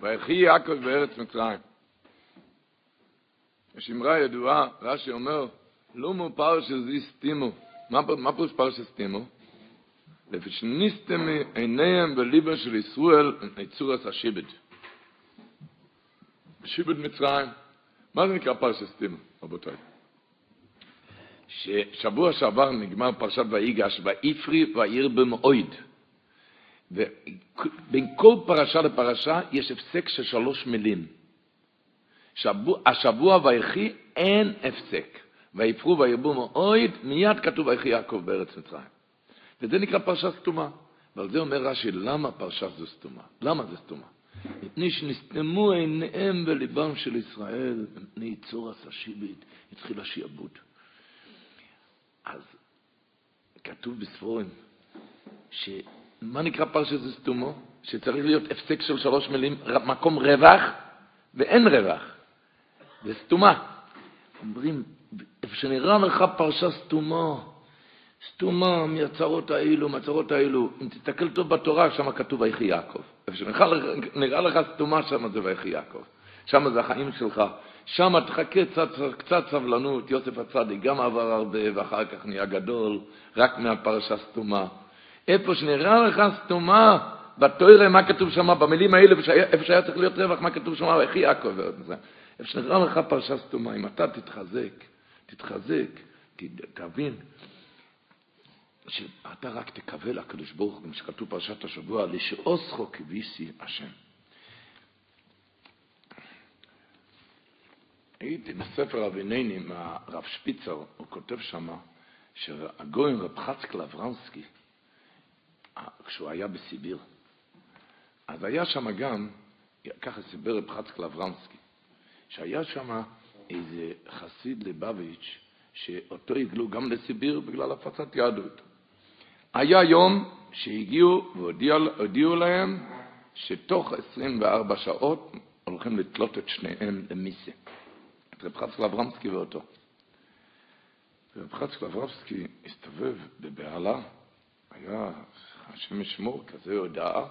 ויחי יעקב בארץ מצרים. יש אמרה ידועה, רש"י אומר, לומו פרשס סטימו. מה פירוש פרשס סטימו? לפשניסתם עיניהם בליבם של ישראל ניצורס השיבד. שיבד מצרים. מה זה נקרא פרשת סטימה, רבותיי? ששבוע שעבר נגמר פרשת ויגש, ויפרי ויעיר במועד. ובין כל פרשה לפרשה יש הפסק של שלוש מילים. שבוע, השבוע ויחי אין הפסק. ויפרו וירבו מאוהד, מיד כתוב ויחי יעקב בארץ מצרים. וזה נקרא פרשה סתומה. ועל זה אומר רש"י, למה פרשה זו סתומה? למה זה סתומה? מפני שנסתמו עיניהם בליבם של ישראל, מפני יצור השיבית, התחיל השיעבוד. אז כתוב בספורים, שמה נקרא פרשת סתומו? שצריך להיות הפסק של שלוש מילים, מקום רווח ואין רווח. זה סתומה. אומרים, איפה שנראה לך פרשה סתומה, סתומה מהצרות האלו, מהצרות האלו. אם תסתכל טוב בתורה, שם כתוב ויחי יעקב. איפה שנראה לך סתומה, שם זה ויחי יעקב. שם זה החיים שלך. שם תחכה קצת, קצת סבלנות, יוסף הצדיק גם עבר הרבה, ואחר כך נהיה גדול, רק מהפרשה סתומה. איפה שנראה לך סתומה, בתוירה, מה כתוב שם, במילים האלה, איפה שהיה צריך להיות רווח, מה כתוב שם, ויחי יעקב. איפה שנראה לך פרשה סתומה, אם אתה תתחזק, תתחזק, תבין, שאתה רק תקווה לקדוש ברוך הוא, כמו שכתוב פרשת השבוע, לשאוסכו כביסי השם. הייתי בספר אבינני עם הרב שפיצר, הוא כותב שם שהגויים רב חצקל אברנסקי, כשהוא היה בסיביר, אז היה שם גם, ככה סיבר רב חצקל אברנסקי, שהיה שם איזה חסיד לבביץ', שאותו הגלו גם לסיביר בגלל הפצת יהדות. היה יום שהגיעו והודיעו להם שתוך 24 שעות הולכים לתלות את שניהם למיסה. את רב חצקל אברמסקי ואותו. רב חצקל אברמסקי הסתובב בבהלה, היה, השם ישמור, כזה הודעה,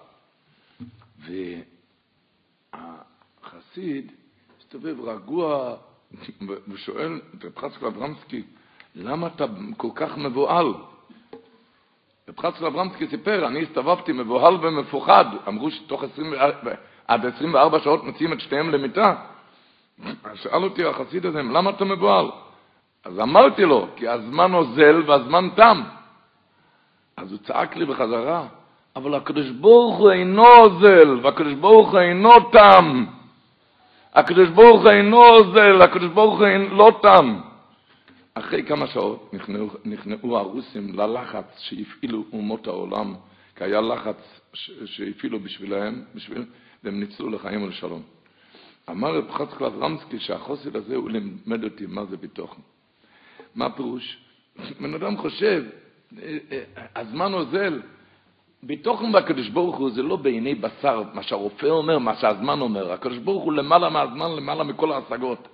והחסיד הסתובב רגוע ושואל את רב חצקל אברמסקי, למה אתה כל כך מבוהל? רב חצקל אברמסקי סיפר, אני הסתובבתי מבוהל ומפוחד, אמרו שתוך 20, עד 24 שעות מוציאים את שתיהם למיטה. שאל אותי החסיד הזה, למה אתה מבוהל? אז אמרתי לו, כי הזמן אוזל והזמן תם. אז הוא צעק לי בחזרה, אבל הקדוש ברוך הוא אינו אוזל, והקדוש ברוך הוא אינו תם. הקדוש ברוך הוא אינו אוזל, הקדוש ברוך הוא לא תם. אחרי כמה שעות נכנעו, נכנעו הרוסים ללחץ שהפעילו אומות העולם, כי היה לחץ שהפעילו בשבילם, בשביל, והם ניצלו לחיים ולשלום. אמר רב חצקלב רמסקי שהחוסר הזה הוא לימד אותי מה זה ביטוחן. מה הפירוש? בן אדם חושב, הזמן אוזל, ביטוחן בקדוש ברוך הוא זה לא בעיני בשר, מה שהרופא אומר, מה שהזמן אומר. הקדוש ברוך הוא למעלה מהזמן, למעלה מכל ההשגות.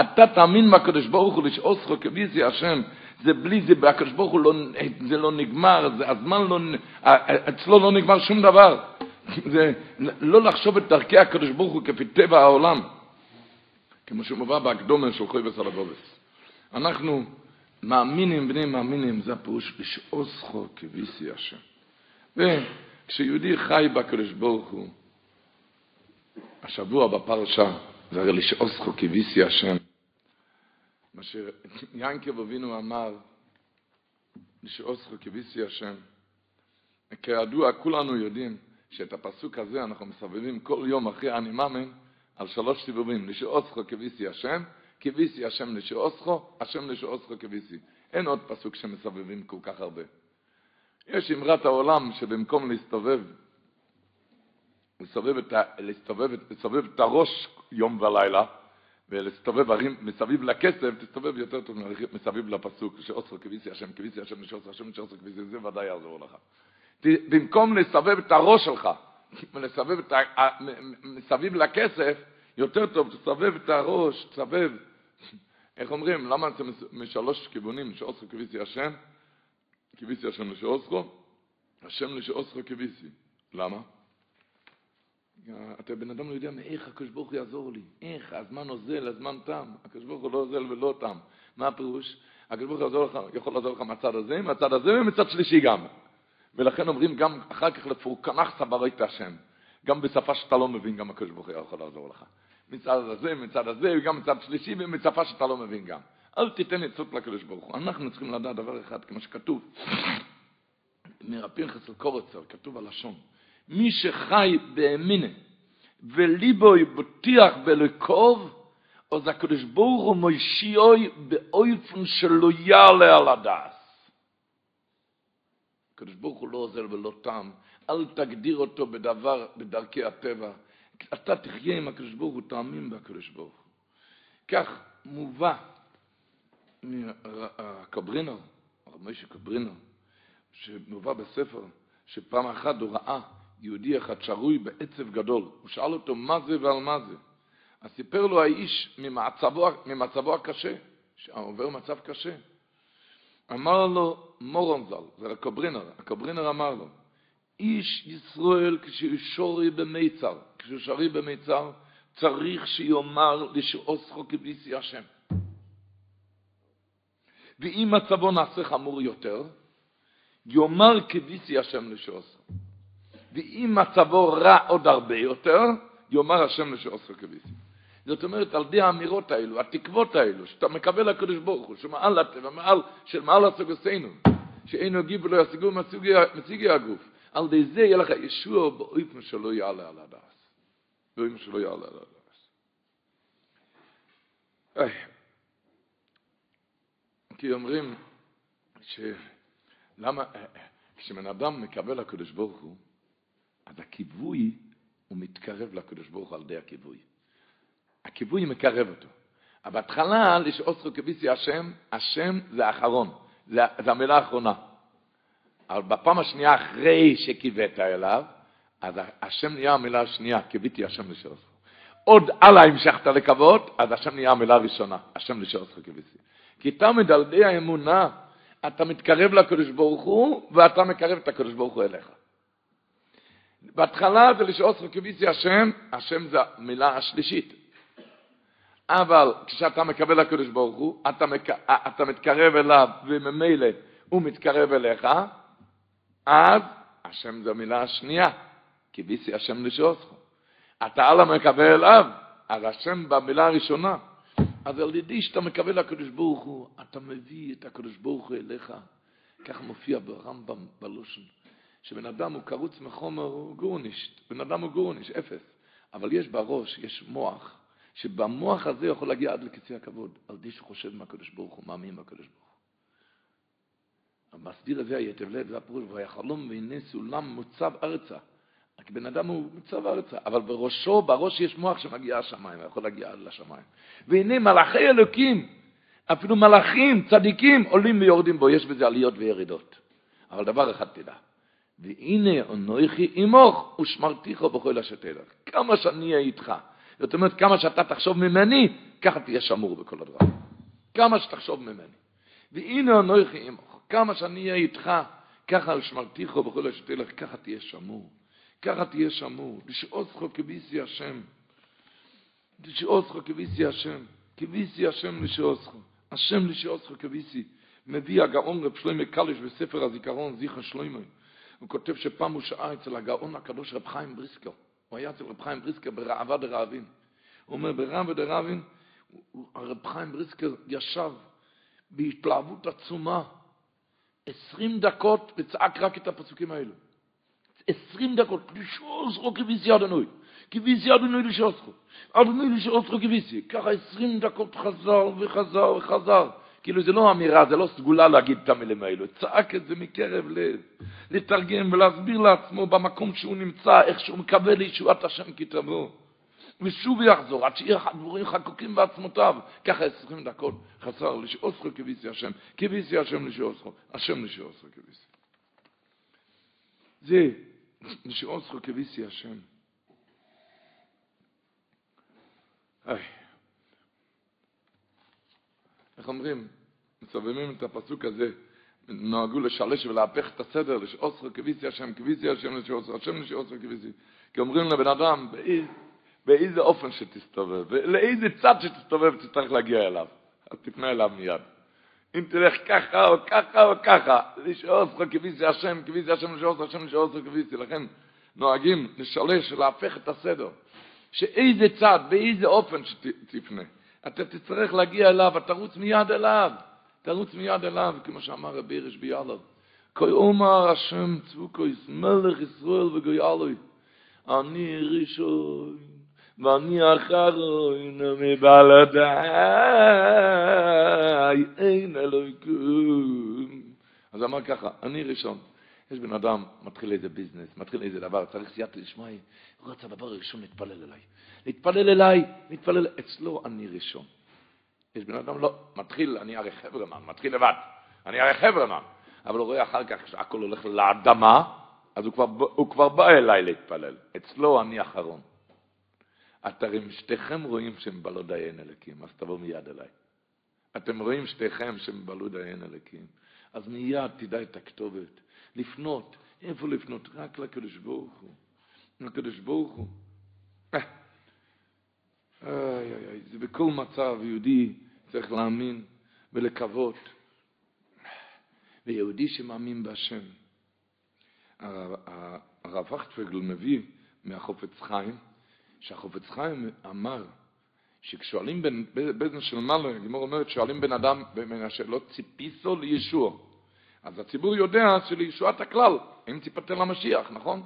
אתה תאמין בקדוש ברוך הוא לשעוסך כביזי השם, זה בלי זה, הקדוש ברוך הוא לא, זה לא נגמר, זה הזמן לא, אצלו לא נגמר שום דבר. זה לא לחשוב את דרכי הקדוש ברוך הוא כפי טבע העולם, כמו שמובא בהקדומה של חוי וסלבובס. אנחנו מאמינים, בני מאמינים, זה הפירוש לשעוסך כביסי השם. וכשיהודי חי בקדוש ברוך הוא, השבוע בפרשה, זה הרי לשעוסך כביסי השם. מה שיענקב אבינו אמר, לשעוסך כביסי השם. כידוע, כולנו יודעים שאת הפסוק הזה אנחנו מסבבים כל יום אחרי אני מאמין על שלוש סיבובים, לשעוסך כביסי השם, כביסי השם לשעוסך, השם לשעוסך כביסי. אין עוד פסוק שמסבבים כל כך הרבה. יש אמרת העולם שבמקום להסתובב, לסובב את, ה, לסתובב, לסובב את הראש יום ולילה, ולסתובב הרים מסביב לכסף, תסתובב יותר טוב מסביב לפסוק, שעוצר כביסי השם, כביסי השם, שעוצר השם, שעוצר כביסי, זה ודאי יעזור לך. במקום לסבב את הראש שלך, ולסבב את ה... מסביב לכסף, יותר טוב, תסבב את הראש, תסבב. איך אומרים? למה זה משלוש כיוונים, שעוצר כביסי השם, כביסי השם לשעוסרו, השם לשעוסרו כביסי. למה? אתה בן אדם לא יודע מאיך הקדוש ברוך הוא יעזור לי. איך? הזמן אוזל, הזמן תם. הקדוש ברוך הוא לא אוזל ולא תם. מה הפירוש? הקדוש ברוך הוא יכול לעזור לך מהצד הזה, מהצד הזה ומצד שלישי גם. ולכן אומרים גם אחר כך לפורקנח סברית השם. גם בשפה שאתה לא מבין, גם הקדוש ברוך הוא יכול לעזור לך. מצד הזה, מצד הזה, וגם מצד שלישי, ומצפה שאתה לא מבין גם. אל תיתן עצות לקדוש ברוך הוא. אנחנו צריכים לדעת דבר אחד, כמו שכתוב, מרפינכס אל קורצר, כתוב הלשון, מי שחי באמינה וליבו בוטיח בלקוב, אז הקדוש ברוך הוא מושיעוי באופן שלא יעלה על הדעת. הקדוש ברוך הוא לא עוזר ולא טעם, אל תגדיר אותו בדבר, בדרכי הטבע. אתה תחיה עם הקדוש ברוך הוא, תאמין בקדוש ברוך הוא. כך מובא מהקברינר, הרב משה קברינר, שמובא בספר, שפעם אחת הוא ראה יהודי אחד שרוי בעצב גדול. הוא שאל אותו מה זה ועל מה זה. אז סיפר לו האיש ממצבו, ממצבו הקשה, שעובר מצב קשה. אמר לו מורונזל, זה הקוברינר, הקוברינר אמר לו, איש ישראל כשהוא שורי במיצר, כשהוא שורי במיצר, צריך שיאמר לשעוסכו כביסי השם. ואם מצבו נעשה חמור יותר, יאמר כביסי השם לשעוסכו. ואם מצבו רע עוד הרבה יותר, יאמר השם לשעוסכו כביסי. זאת אומרת, על די האמירות האלו, התקוות האלו, שאתה מקבל לקדוש ברוך הוא, שמעל הטבע, של מעל הסוגוסינו, שאין הגיב ולא ישיגו מציגי הגוף. על די זה יהיה לך ישוע באופן שלא יעלה על הדס. באופן שלא יעלה על הדס. כי אומרים שלמה, כשבן אדם מקבל לקדוש ברוך הוא, אז הכיווי הוא מתקרב לקדוש ברוך הוא על די הכיווי. הכיווי מקרב אותו. אבל בהתחלה, לשאוסרו כביסי השם, השם זה האחרון, זה, זה המילה האחרונה. אבל בפעם השנייה אחרי שקיווית אליו, אז השם נהיה המילה השנייה, קיוויתי השם לשאוסרו. עוד הלאה המשכת לקוות, אז השם נהיה המילה הראשונה, השם לשאוסרו כביסי. כי תמיד על ידי האמונה, אתה מתקרב לקדוש ברוך הוא, ואתה מקרב את הקדוש ברוך הוא אליך. בהתחלה זה לשאוסרו כביסי השם, השם זה המילה השלישית. אבל כשאתה מקבל לקדוש ברוך הוא, אתה, מק... אתה מתקרב אליו וממילא הוא מתקרב אליך, אז השם זו המילה השנייה, כי ביסי השם לשעוסכו. אתה הלאה מקבל אליו, אז השם במילה הראשונה. אז על ידי שאתה מקבל לקדוש ברוך הוא, אתה מביא את הקדוש ברוך הוא אליך. כך מופיע ברמב"ם בלושן, שבן אדם הוא קרוץ מחומר, גורנישט. בן אדם הוא גורנישט, אפס. אבל יש בראש, יש מוח. שבמוח הזה יכול להגיע עד לכיסא הכבוד, על די שחושב מהקדוש ברוך הוא, מאמין בקדוש ברוך. המסביר הזה היטב לב, זה הפירוש, ויחלום והנה סולם מוצב ארצה. רק בן אדם הוא מוצב ארצה, אבל בראשו, בראש יש מוח שמגיע השמיים, יכול להגיע לשמיים. והנה מלאכי אלוקים, אפילו מלאכים, צדיקים, עולים ויורדים בו, יש בזה עליות וירידות. אבל דבר אחד תדע, והנה אנוכי עמוך ושמרתיך בכל אשר תלך. כמה שאני אהיה איתך, זאת אומרת, כמה שאתה תחשוב ממני, ככה תהיה שמור בכל הדבר. כמה שתחשוב ממני. והנה אנוכי עמך, כמה שאני אהיה איתך, ככה על שמרתיך בכל אשר תלך, ככה תהיה שמור. ככה תהיה שמור. לשעוזך כביסי השם. לשעוזך כביסי השם. כביסי השם לשעוזך. השם לשעוזך כביסי. מביא הגאון רב שלמה קליש בספר הזיכרון, זיכר שלמה. הוא כותב שפעם הוא שעה אצל הגאון הקדוש רב חיים בריסקר. הוא היה אצל רב חיים בריסקר ברעבה דרעבין. הוא אומר, ברעבה דרעבין, הרב חיים בריסקר ישב בהתלהבות עצומה עשרים דקות וצעק רק את הפסוקים האלו. עשרים דקות, לשעוזרו כביסי אדוני, כביסי אדוני לשעוזרו, אדוני לשעוזרו כביסי. ככה עשרים דקות חזר וחזר וחזר. כאילו זה לא אמירה, זה לא סגולה להגיד את המילים האלו, צעק את זה מקרב לב, לתרגם ולהסביר לעצמו במקום שהוא נמצא, איך שהוא מקבל לישועת השם כי תבוא. ושוב יחזור, עד שיהיה דבורים חקוקים בעצמותיו. ככה עשרים דקות חסר לשעוסכו כביסי השם, כביסי השם לשעוסכו, השם לשעוסכו כביסי. זה לשעוסכו כביסי השם. היי. איך אומרים? מסובבים את הפסוק הזה נהגו לשלש ולהפך את הסדר, לשעוסרו כביסי השם, כביסי השם לשעוסרו, השם לשעוסרו כביסי. כי אומרים לבן אדם, באיזה אופן שתסתובב, לאיזה צד שתסתובב תצטרך להגיע אליו. אז תפנה אליו מיד. אם תלך ככה או ככה או ככה, לשעוסרו כביסי השם, כביסי השם לשעוסרו, השם לשעוסרו כביסי. לכן נוהגים לשלש ולהפך את הסדר. שאיזה צד, באיזה אופן שתפנה. אתה תצטרך להגיע אליו, אתה תרוץ מיד אליו. תרוץ מיד אליו, כמו שאמר רבי ירש ביאלוב. כוי אומר השם צבוקויס, מלך ישראל וגוי אלוי. אני ראשון, ואני אחרון, מבלעדיי, אין אלוהיקום. אז אמר ככה, אני ראשון. יש בן אדם, מתחיל איזה ביזנס, מתחיל איזה דבר, צריך סייעתא דשמיא, הוא רצה הדבר הראשון להתפלל אליי. להתפלל אליי, מתפלל, אצלו אני ראשון. יש בן אדם, לא, מתחיל, אני הרי חברמן, מתחיל לבד, אני הרי חברמן, אבל הוא רואה אחר כך שהכל הולך לאדמה, אז הוא כבר, הוא כבר בא אליי להתפלל. אצלו אני אחרון. אתם שתיכם רואים שהם בלו דיין אלוקים, אז תבואו מיד אליי. אתם רואים שתיכם שהם בלו דיין אלוקים, אז מיד תדע את הכתובת. לפנות, איפה לפנות? רק לקדוש ברוך הוא. לקדוש ברוך הוא. אה. איי, איי, איי, זה בכל מצב יהודי צריך להאמין ולקוות. ויהודי שמאמין בהשם. הרב וכטפגל מביא מהחופץ חיים, שהחופץ חיים אמר שכשואלים בן, בזן של מעלה, הגמור אומרת, שואלים בן אדם בין השאלות ציפיסו לישוע. אז הציבור יודע שלישועת הכלל, אם ציפתה למשיח, נכון?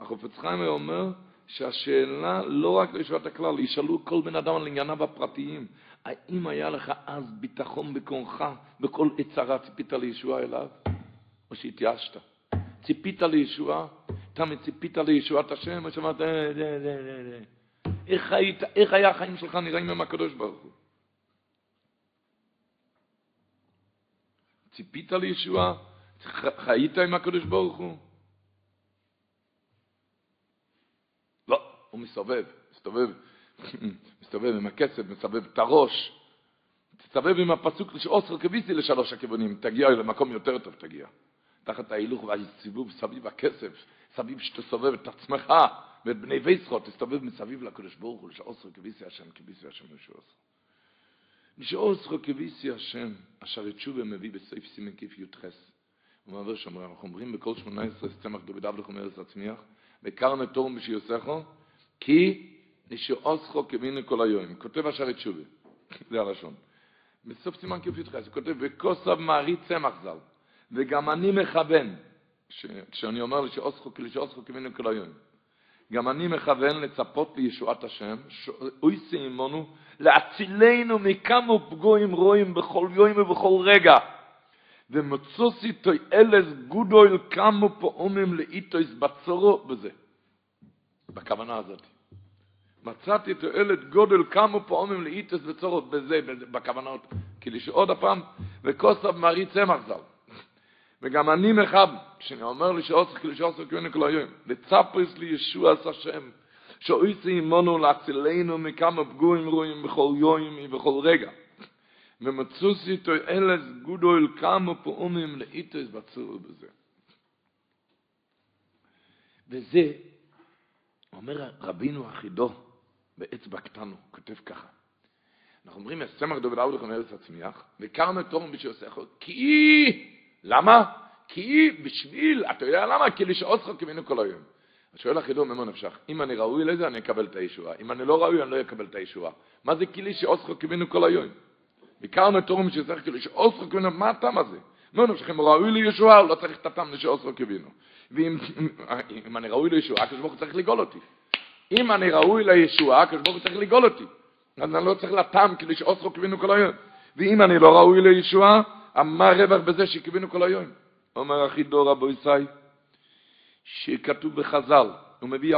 החופץ חיים אומר שהשאלה לא רק לישועת הכלל, ישאלו כל בן אדם על ענייניו הפרטיים. האם היה לך אז ביטחון בקונך, בכל עצרה ציפית לישוע אליו? או שהתייאשת? ציפית לישועה? תמיד ציפית לישועת השם, שאמרת, אה, דה, דה. איך, היית, איך היה החיים שלך נראים עם הקדוש ברוך הוא? ציפית לישועה? חיית עם הקדוש ברוך הוא? לא, הוא מסתובב, מסתובב, מסתובב עם הכסף, מסתובב את הראש. תסתובב עם הפסוק שאוסר כביסי לשלוש הכיוונים, תגיע למקום יותר טוב, תגיע. תחת ההילוך והסיבוב סביב הכסף, סביב שתסובב את עצמך ואת בני ויסחות, תסתובב מסביב לקדוש ברוך הוא, לשאוסר כביסי השם, כביסי השם לשאוסר. לשאוסר כביסי השם, אשר יתשובה מביא בסעיף סימן קי"ח. הוא אומר שם, אנחנו אומרים בכל שמונה עשרה צמח דוד אבלך ומרס הצמיח, וקרנה תורם בשיוסכו, כי נשאוסכו כבינו כל היום. כותב אשר יתשובה, זה הלשון. בסוף סימן קי"ח, הוא כותב, וכוסב מערי צמח ז"ל. וגם אני מכוון, כשאני אומר לשאוסכו כלשאוסכו כבינו כל היום, גם אני מכוון לצפות לישועת השם, שאוי סיימונו, להצילנו מכמה פגועים רואים בכל יום ובכל רגע. ומצוסי אלס גודויל כמה פעמים לאיתויס בצורו בזה. בכוונה הזאת. מצאתי תועלת גודל כמה פעמים לאיתוס בצורו בזה, בכוונות. כאילו שעוד הפעם, וכוסף מרי צמח ז"ל. וגם אני מחב, כשאני אומר לי שעושה כאילו שעושה כאילו כל היום, וצפריס לי ישוע עשה שם, שאויסי עמנו להצילנו מכמה פגועים רואים בכל יום ובכל רגע. ומצוסי גודו אל כמה פעמים לאיתוס בצור בזה. וזה, אומר רבינו אחידו, באצבע קטנו, כותב ככה. אנחנו אומרים, הסמך דוד אבדך מארץ הצמיח, וקרנה תורם בשיוסך, כי למה? כי בשביל, אתה יודע למה? כי לשעוץ לך כמינו כל היום. שואל החידור ממה נפשך, אם אני ראוי לזה, אני אקבל את הישועה. אם אני לא ראוי, אני לא אקבל את הישועה. מה זה לשעוץ לך כמינו כל היום? בעיקר נתורם שצריך כאילו לך כמינו, מה הטעם הזה? נו נפשך, אם הוא ראוי לישועה, לא צריך את הטעם לך כמינו. ואם אני ראוי לישועה, הקדוש ברוך הוא צריך לגאול אותי. אם אני ראוי לישועה, הקדוש ברוך הוא צריך לגאול אותי. אז אני לא צריך לטעם כאילו לך כמינו כל היום. ואם אני לא ראוי לישועה, מה הרווח בזה שקיווינו כל היום? אומר אחידור רבו ישי, שכתוב בחז"ל, הוא מביא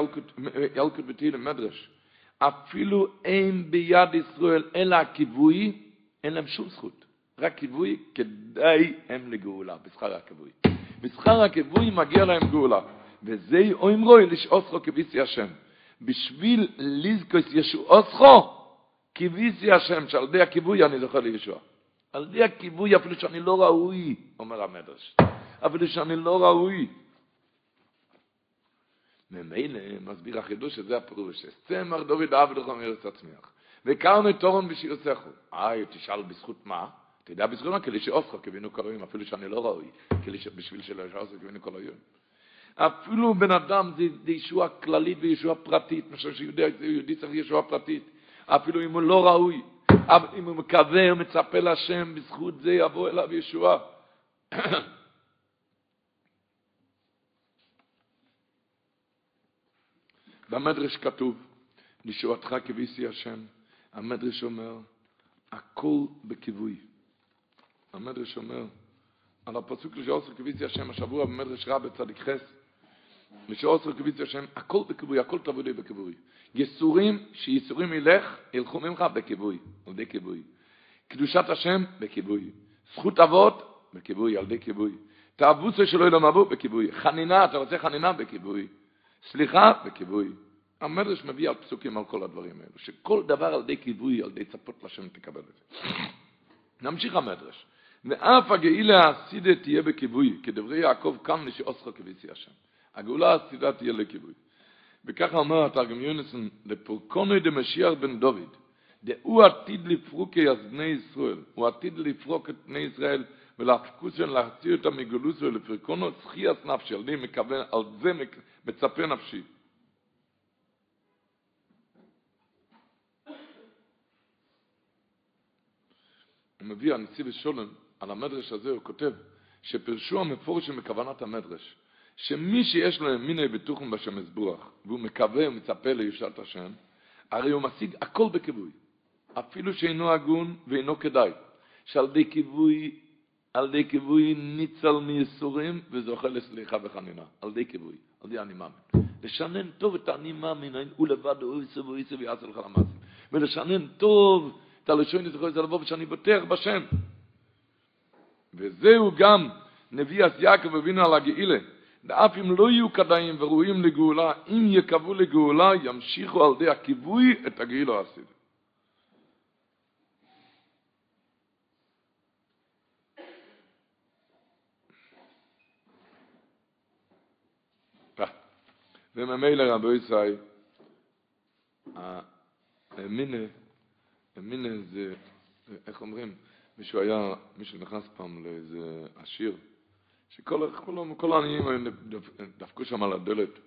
ילקוט בתהילים מדרש, אפילו אין ביד ישראל אלא הכיווי, אין להם שום זכות. רק כיווי כדאי הם לגאולה, בשכר הכיווי. בשכר הכיווי מגיע להם גאולה. וזה אומרוי לשעוסכו כביסי השם. בשביל לזכוס ישועוסכו, כביסי השם, שעל ידי הכיווי אני זוכר לישוע. על ידי הכיבוי אפילו שאני לא ראוי, אומר המדרש, אפילו שאני לא ראוי. ממילא מסביר החידוש שזה הפירוש, שצמח דוד עבד לך מארץ הצמיח, וקרנו תורן בשירצךו. אה, תשאל בזכות מה? יודע בזכות מה? כדי שאוסך כבינו היום, אפילו שאני לא ראוי, כדי בשביל שלאוסך כבינו כל היום. אפילו בן אדם זה, זה ישועה כללית וישועה פרטית, אני שיהודי צריך ישועה פרטית, אפילו אם הוא לא ראוי, אם הוא מקווה ומצפה להשם, בזכות זה יבוא אליו ישועה. במדרש כתוב, לישועתך כביסי השם, המדרש אומר, הכל בכיווי. המדרש אומר, על הפסוק לשעוסר כביסי השם, השבוע במדרש רע בצדיק חס, לשעוסר כביסי השם, הכל בכיווי, הכל תבודי בכיווי. יסורים, שיסורים ילך, ילכו ממך בכיווי, על ידי כיווי. קדושת השם, בכיווי. זכות אבות, בכיווי, על ידי כיווי. תאבוסו שלא ילום אבו, בכיווי. חנינה, אתה רוצה חנינה, בכיווי. סליחה, בכיווי. המדרש מביא על פסוקים על כל הדברים האלו, שכל דבר על ידי כיווי, על ידי צפות לשם תקבל את זה. נמשיך המדרש. ואף הגאילה האסידה תהיה בכיווי, כדברי יעקב כאן לשאוסך כביסי השם. הגאולה האסידה תהיה לכיווי. וככה אומר התרגם יונסון, לפורקונו דמשיח בן דוד, דהוא עתיד לפרוק אז בני ישראל, הוא עתיד לפרוק את בני ישראל ולהפקוסן להחציר אותם מגולוסו ולפרקונו זכיאס נפשי, על זה מצפה נפשי. הוא מביא הנשיא בשולם, על המדרש הזה הוא כותב, שפרשו המפורשים בכוונת המדרש, שמי שיש לו מיני בטוחים בשם מזבוח, והוא מקווה ומצפה לישת השם, הרי הוא משיג הכל בכיווי, אפילו שאינו הגון ואינו כדאי, שעל די כיווי, על די כיווי ניצל מייסורים וזוכה לסליחה וחנינה, על די כיווי, על די אני מאמין. לשנן טוב את אני מאמין, הוא לבד, הוא והוא יסו ויעשה לך למעשים. ולשנן טוב את הלשון יזכור את הלבוב שאני בוטח בשם. וזהו גם נביא אז יעקב אבינו על הגאילה. ואף אם לא יהיו כדאים וראויים לגאולה, אם יקוו לגאולה, ימשיכו על ידי הכיווי את הגאילו העשית. וממילא רבו ישראל, המינה מיני זה, איך אומרים, מישהו היה, מישהו נכנס פעם לאיזה עשיר, שכל כל, כל העניים דפקו שם על הדלת.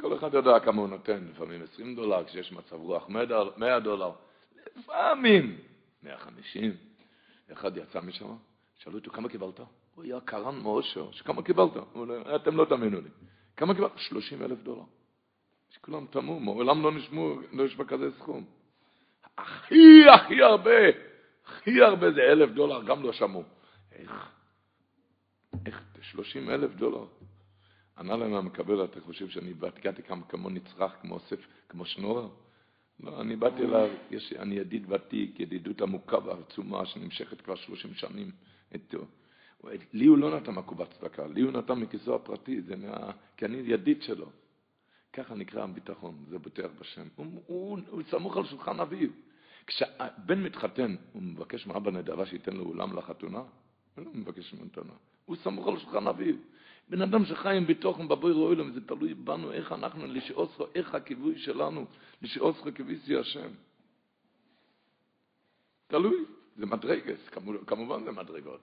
כל אחד יודע כמה הוא נותן, לפעמים 20 דולר, כשיש מצב רוח 100 דולר, לפעמים 150. אחד יצא משם, שאלו אותו, כמה קיבלת? הוא היה קרן מאושר, שכמה קיבלת? הוא אומר, אתם לא תאמינו לי. כמה קיבלת? 30 אלף דולר. שכולם תמו, מעולם לא נשמעו, לא נשמע כזה סכום. הכי הכי הרבה, הכי הרבה זה אלף דולר, גם לא שמעו. איך? איך? שלושים אלף דולר. ענה להם המקבל, אתה חושב שאני הגעתי כמו נצרך, כמו אוסף, כמו שנורר? לא, אני באתי אליו, יש, אני ידיד ותיק, ידידות עמוקה ועצומה שנמשכת כבר שלושים שנים איתו. לי הוא לא נתן מקובת צדקה, לי הוא נתן מכיסו הפרטי, זה מה... כי אני ידיד שלו. ככה נקרא הביטחון, זה בוטח בשם. הוא, הוא, הוא סמוך על שולחן אביו. כשבן מתחתן, הוא מבקש מאבא נדבה שייתן לו אולם לחתונה? הוא לא מבקש מתנה. הוא סמוך על שולחן אביו. בן אדם שחי עם ביטוחן בבוי רואילום, זה תלוי בנו, איך אנחנו, לשאוסך, איך הכיווי שלנו, לשאוסך כביסי השם. תלוי, זה מדרגס, כמובן זה מדרגות.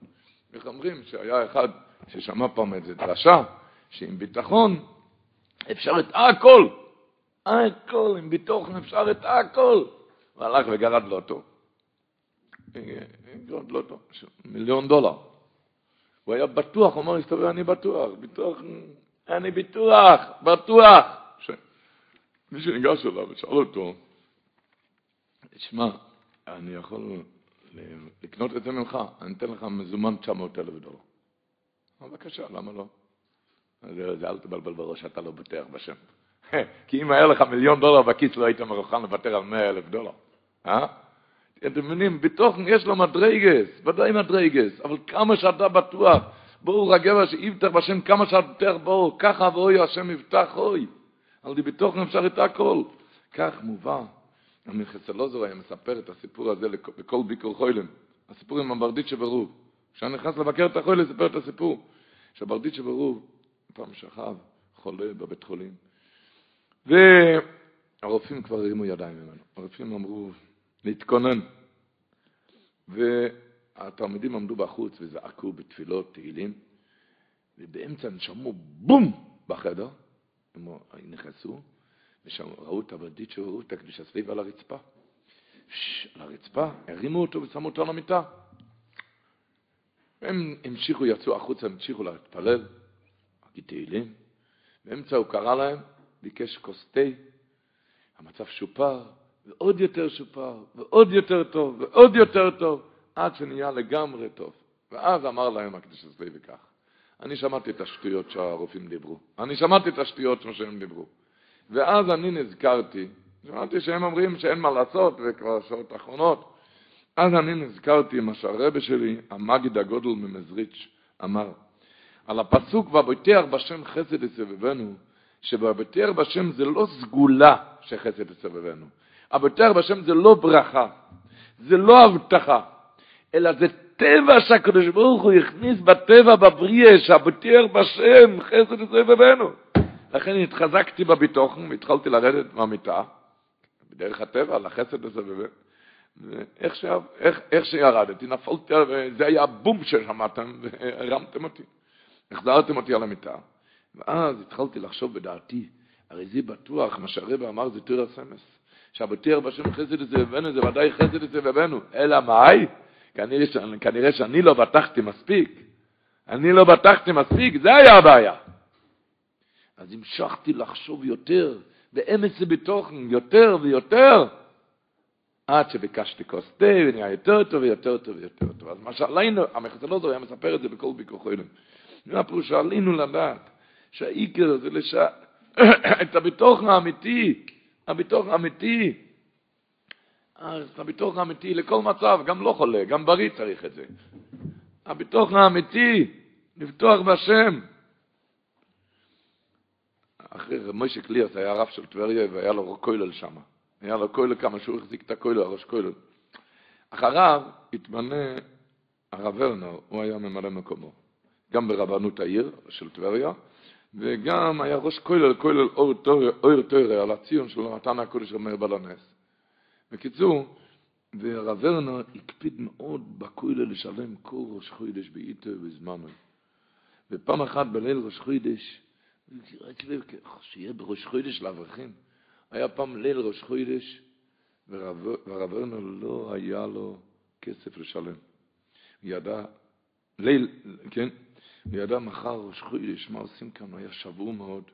איך אומרים שהיה אחד ששמע פעם איזה דרשה, שעם ביטחון אפשר את הכל, הכל, עם ביטוחן אפשר את הכל. הוא הלך וגרד לוטו. גרד לוטו, מיליון דולר. הוא היה בטוח, הוא אמר, הסתובב, אני בטוח, ביטוח, אני ביטוח, בטוח. מישהו ניגש אליו ושאל אותו, תשמע, אני יכול לקנות את זה ממך, אני אתן לך מזומן 900 אלף דולר. בבקשה, למה לא? אז אל תבלבל בראש, אתה לא בטח בשם. כי אם היה לך מיליון דולר בכיס, לא היית מוכן לוותר על 100 אלף דולר. אה? אתם מבינים, בתוך יש לו מדרגס, ודאי מדרגס, אבל כמה שאתה בטוח, בואו רגע שיבטח בשם כמה שאתה בואו, ככה ואוי השם יבטח אוי. על די בתוך אפשר את הכל. כך מובא המחסלוזור היה מספר את הסיפור הזה בכל ביקור חוילם, הסיפור עם הברדיצ'ה ברוב. כשאני נכנס לבקר את החולה, לספר את הסיפור. שהברדיצ'ה ברוב, פעם שכב, חולה בבית חולים, והרופאים כבר הרימו ידיים ממנו. הרופאים אמרו, להתכונן. והתלמידים עמדו בחוץ וזעקו בתפילות, תהילים, ובאמצע הם שמעו בום בחדר, הם נכנסו, וראו את הברדיצ'ה, ראו את הקדיש הסביב על הרצפה. על הרצפה, הרימו אותו ושמו אותו על המיטה. הם המשיכו, יצאו החוצה, המשיכו להתפלל, להגיד תהילים. באמצע הוא קרא להם, ביקש כוס תה, המצב שופר, ועוד יותר שופר, ועוד יותר טוב, ועוד יותר טוב, עד שנהיה לגמרי טוב. ואז אמר להם הקדוש הצבאי וכך, אני שמעתי את השטויות שהרופאים דיברו, אני שמעתי את השטויות שהם דיברו. ואז אני נזכרתי, שמעתי שהם אומרים שאין מה לעשות, וכבר שעות אחרונות, אז אני נזכרתי מה שהרבה שלי, המגיד הגודל ממזריץ', אמר. על הפסוק והבטיח בשם חסד יסבבנו, שבבטיח בשם זה לא סגולה שחסד יסבבנו. הבטיח בשם זה לא ברכה, זה לא הבטחה, אלא זה טבע שהקדוש ברוך הוא הכניס בטבע בבריאה, שהבטיח בשם חסד יסבבנו. לכן התחזקתי בביטוחן והתחלתי לרדת מהמיטה, בדרך הטבע, לחסד יסבבנו. איך, ש... איך, איך שירדתי, נפלתי, וזה היה הבום ששמעתם, והרמתם אותי. החזרתם אותי על המיטה. ואז התחלתי לחשוב בדעתי, הרי זה בטוח, מה שהרבא אמר זה תיר הסמס. שהבטיר בשם חסד את זה ודאי חסד ובנו. אלא מאי? כנראה, כנראה שאני לא בטחתי מספיק. אני לא בטחתי מספיק, זה היה הבעיה. אז המשכתי לחשוב יותר, ואמץ זה בתוכן, יותר ויותר. עד שביקשתי כוס תה, ונהיה יותר טוב ויותר טוב ויותר טוב. אז מה שעלינו, המחצלוזור היה מספר את זה בכל ביקוחוילים. מה פירוש שעלינו לדעת שהאיקר זה לש... את הביטוח האמיתי, הביטוח האמיתי, את הביטוח האמיתי לכל מצב, גם לא חולה, גם בריא צריך את זה. הביטוח האמיתי, לפתוח בשם. אחרי מוישה קליאס היה רב של טבריה והיה לו כולל שמה. היה לו כולל כמה שהוא החזיק את הכולל, הראש כולל. אחריו התמנה הרב ורנר, הוא היה ממלא מקומו. גם ברבנות העיר של טבריה, וגם היה ראש כולל, כולל אור תוירה, על הציון שלו נתן הקודש אומר בלנס. בקיצור, והרב ורנר הקפיד מאוד בכולל לשלם כל ראש חוידש בעיתו ובזמנו. ופעם אחת בליל ראש חוידש, שיהיה בראש חוידש לאברכים, היה פעם ליל ראש חוידש, והרב ורנר לא היה לו כסף לשלם. הוא ידע, ליל, כן, הוא ידע מחר ראש חוידש, מה עושים כאן, הוא היה שבור מאוד.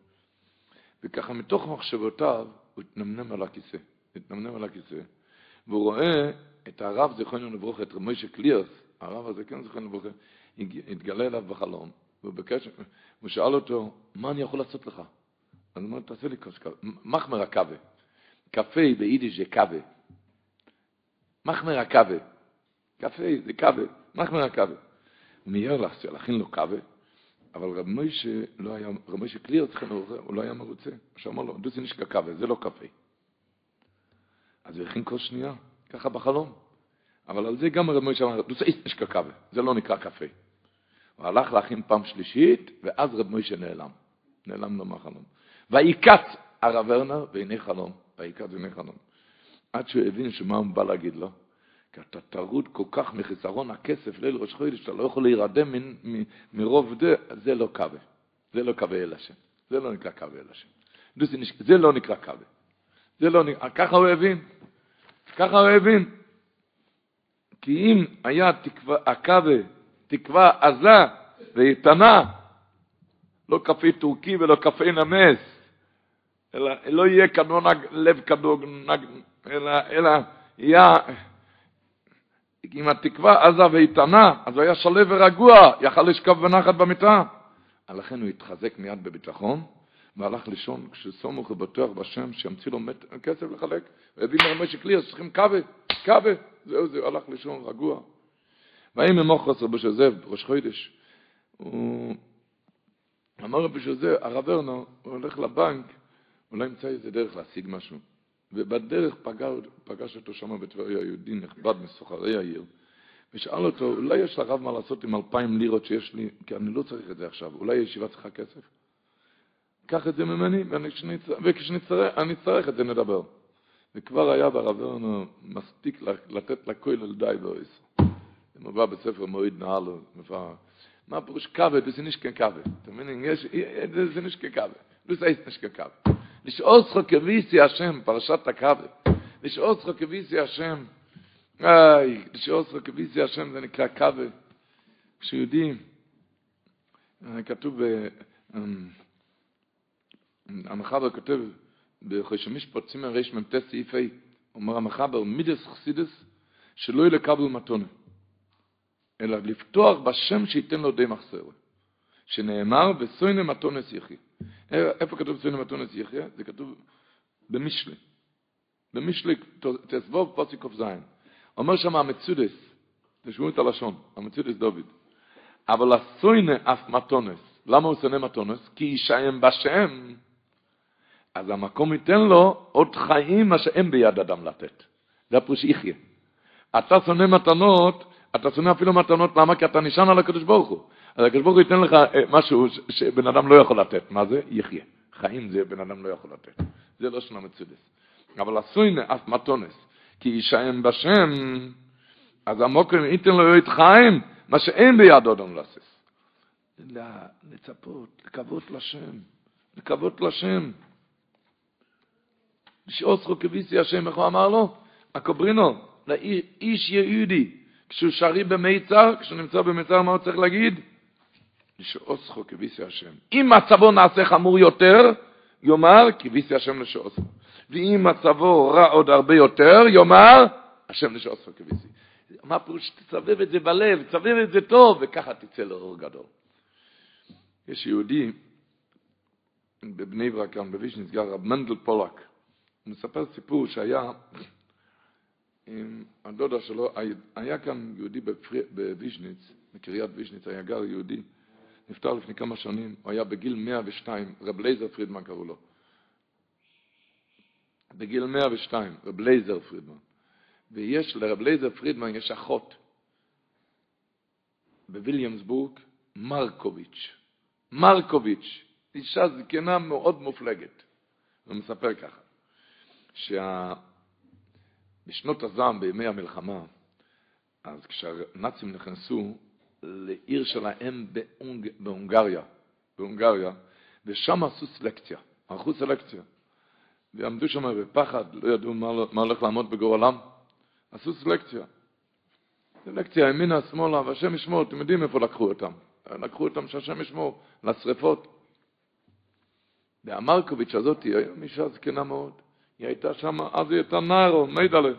וככה מתוך מחשבותיו הוא התנמנם על הכיסא, התנמנם על הכיסא, והוא רואה את הרב זיכרונו לברכה, את מוישה קליאס, הרב הזה כן זיכרונו לברכה, התגלה אליו בחלום, והוא בקש, הוא שאל אותו, מה אני יכול לעשות לך? אז הוא אומר, תעשה לי כוס קפה, מחמר הקווה, קפה ביידיש זה קווה, מחמר הקווה, קפה זה קווה, מחמר הקווה. הוא מיהר להכין לו קווה, אבל רב מוישה לא היה, רב מוישה קליר, הוא לא היה מרוצה. שאמר לו, דוסי נשקה קווה, זה לא קפה. אז הוא הכין כוס שנייה, ככה בחלום. אבל על זה גם רב מוישה אמר, דוסי נשקה קווה, זה לא נקרא קפה. הוא הלך להכין פעם שלישית, ואז רב מוישה נעלם. נעלם לו מהחלום. ויקץ הרב ורנר, והנה חלום. ויקץ והנה חלום. עד שהוא הבין שמה הוא בא להגיד לו. כי אתה טרוד כל כך מחיסרון הכסף ליל ראש חודש, שאתה לא יכול להירדם מרוב זה, זה לא קווה. זה לא קווה אל השם. זה לא נקרא קווה אל השם. זה לא נקרא קווה. זה לא נקרא, ככה הוא הבין. ככה הוא הבין. כי אם היה תקווה, הקווה, תקווה עזה ואיתנה, לא קפה טורקי ולא קפה נמס, אלא לא יהיה כנונג לב כדונג, אלא, אלא יהיה... עם התקווה עזה ואיתנה, אז הוא היה שלב ורגוע, יכל לשכב בנחת במיטה. לכן הוא התחזק מיד בביטחון, והלך לישון כשסמוך ובטוח בשם שימציא לו מת, כסף לחלק, והביא מרמי שקלי, אז צריכים קווה, קווה, זהו זהו, הלך לישון רגוע. ויהי ממוחרס רבי שוזב, ראש חודש, הוא אמר רבי שוזב, הרב ארנו, הוא הולך לבנק, אולי ימצא איזה דרך להשיג משהו. ובדרך פגש, פגש אותו שם בטבריה יהודי נכבד מסוחרי העיר, ושאל אותו, אולי יש לרב מה לעשות עם אלפיים לירות שיש לי, כי אני לא צריך את זה עכשיו, אולי הישיבה צריכה כסף? קח את זה ממני, וכשאני אצטרך את זה נדבר. וכבר היה ברב ארנו מספיק לתת לכולל די באויס. זה מובא בספר מועיד נהלו, מה פירוש קווה, זה נשקה קווה. אתה מבין, זה נשקה קווה. זה נשקה. לשאול צחוק כביסי השם, פרשת. לשאול צחוק כביסי השם, איי, צחוק כביסי השם זה נקרא קווה. כשיודעים, כתוב, המחבר כותב, משפט, סימן רמ"ט סעיף ה', אומר המחבר, מידס חסידס, שלא יהיה לקבל מתונה, אלא לפתוח בשם שייתן לו די מחסר, שנאמר, וסוינה מתונס יחי. איפה כתוב סוינה מתונס יחי? זה כתוב במשלי. במשלי, תסבוב פוסיקוף זין. אומר שם המצודס, תשמעו את הלשון, המצודס דוד. אבל הסוינה אף מתונס. למה הוא שונא מתונס? כי ישעם בשם. אז המקום ייתן לו עוד חיים מה שאין ביד אדם לתת. זה הפירוש יחיה. אתה שונא מתנות, אתה שונא אפילו מתנות, למה? כי אתה נשען על הקדוש ברוך הוא. אז הקדוש ברוך הוא ייתן לך אה, משהו שבן אדם לא יכול לתת. מה זה? יחיה. חיים זה בן אדם לא יכול לתת. זה לא שונה מצודס. אבל הסוינה אף מתונס, כי ישעם בשם, אז המוקרים ייתן לו את חיים, מה שאין ביד אדם לעשות. לצפות, לקוות לשם, לקוות לשם. שאוסרו כביסי השם, איך הוא אמר לו? הקוברינו, לאיש יהודי, כשהוא שרי במיצר, כשהוא נמצא במיצר, מה הוא צריך להגיד? שאוסרו כביסי השם. אם מצבו נעשה חמור יותר, יאמר קיוויסי השם לישועסכו. ואם מצבו רע עוד הרבה יותר, יאמר השם לישועסכו קיוויסי. מה פירוש? תסבב את זה בלב, תסבב את זה טוב, וככה תצא לאור גדול. יש יהודי בבני ברק, כאן בוויז'ניץ, רב מנדל פולק. הוא מספר סיפור שהיה עם הדודה שלו, היה כאן יהודי בוויז'ניץ, בקריית ויז'ניץ, היה גר יהודי, נפטר לפני כמה שנים, הוא היה בגיל 102, רב לייזר פרידמן קראו לו. בגיל 102, רב לייזר פרידמן. ויש לרב לייזר פרידמן, יש אחות בוויליאמסבורג, מרקוביץ'. מרקוביץ', אישה זקנה מאוד מופלגת. הוא מספר ככה. שבשנות הזעם, בימי המלחמה, אז כשהנאצים נכנסו לעיר שלהם בהונג... בהונגריה, בהונגריה, ושם עשו סלקציה, ערכו סלקציה. ועמדו שם בפחד, לא ידעו מה, מה הולך לעמוד בגורלם, עשו סלקציה. סלקציה ימינה, שמאלה, והשם ישמור, אתם יודעים איפה לקחו אותם. לקחו אותם שהשם ישמור, לשרפות. והמרקוביץ' הזאת היא אישה זקנה מאוד. היא הייתה שם, אז היא הייתה נערו, מידלה.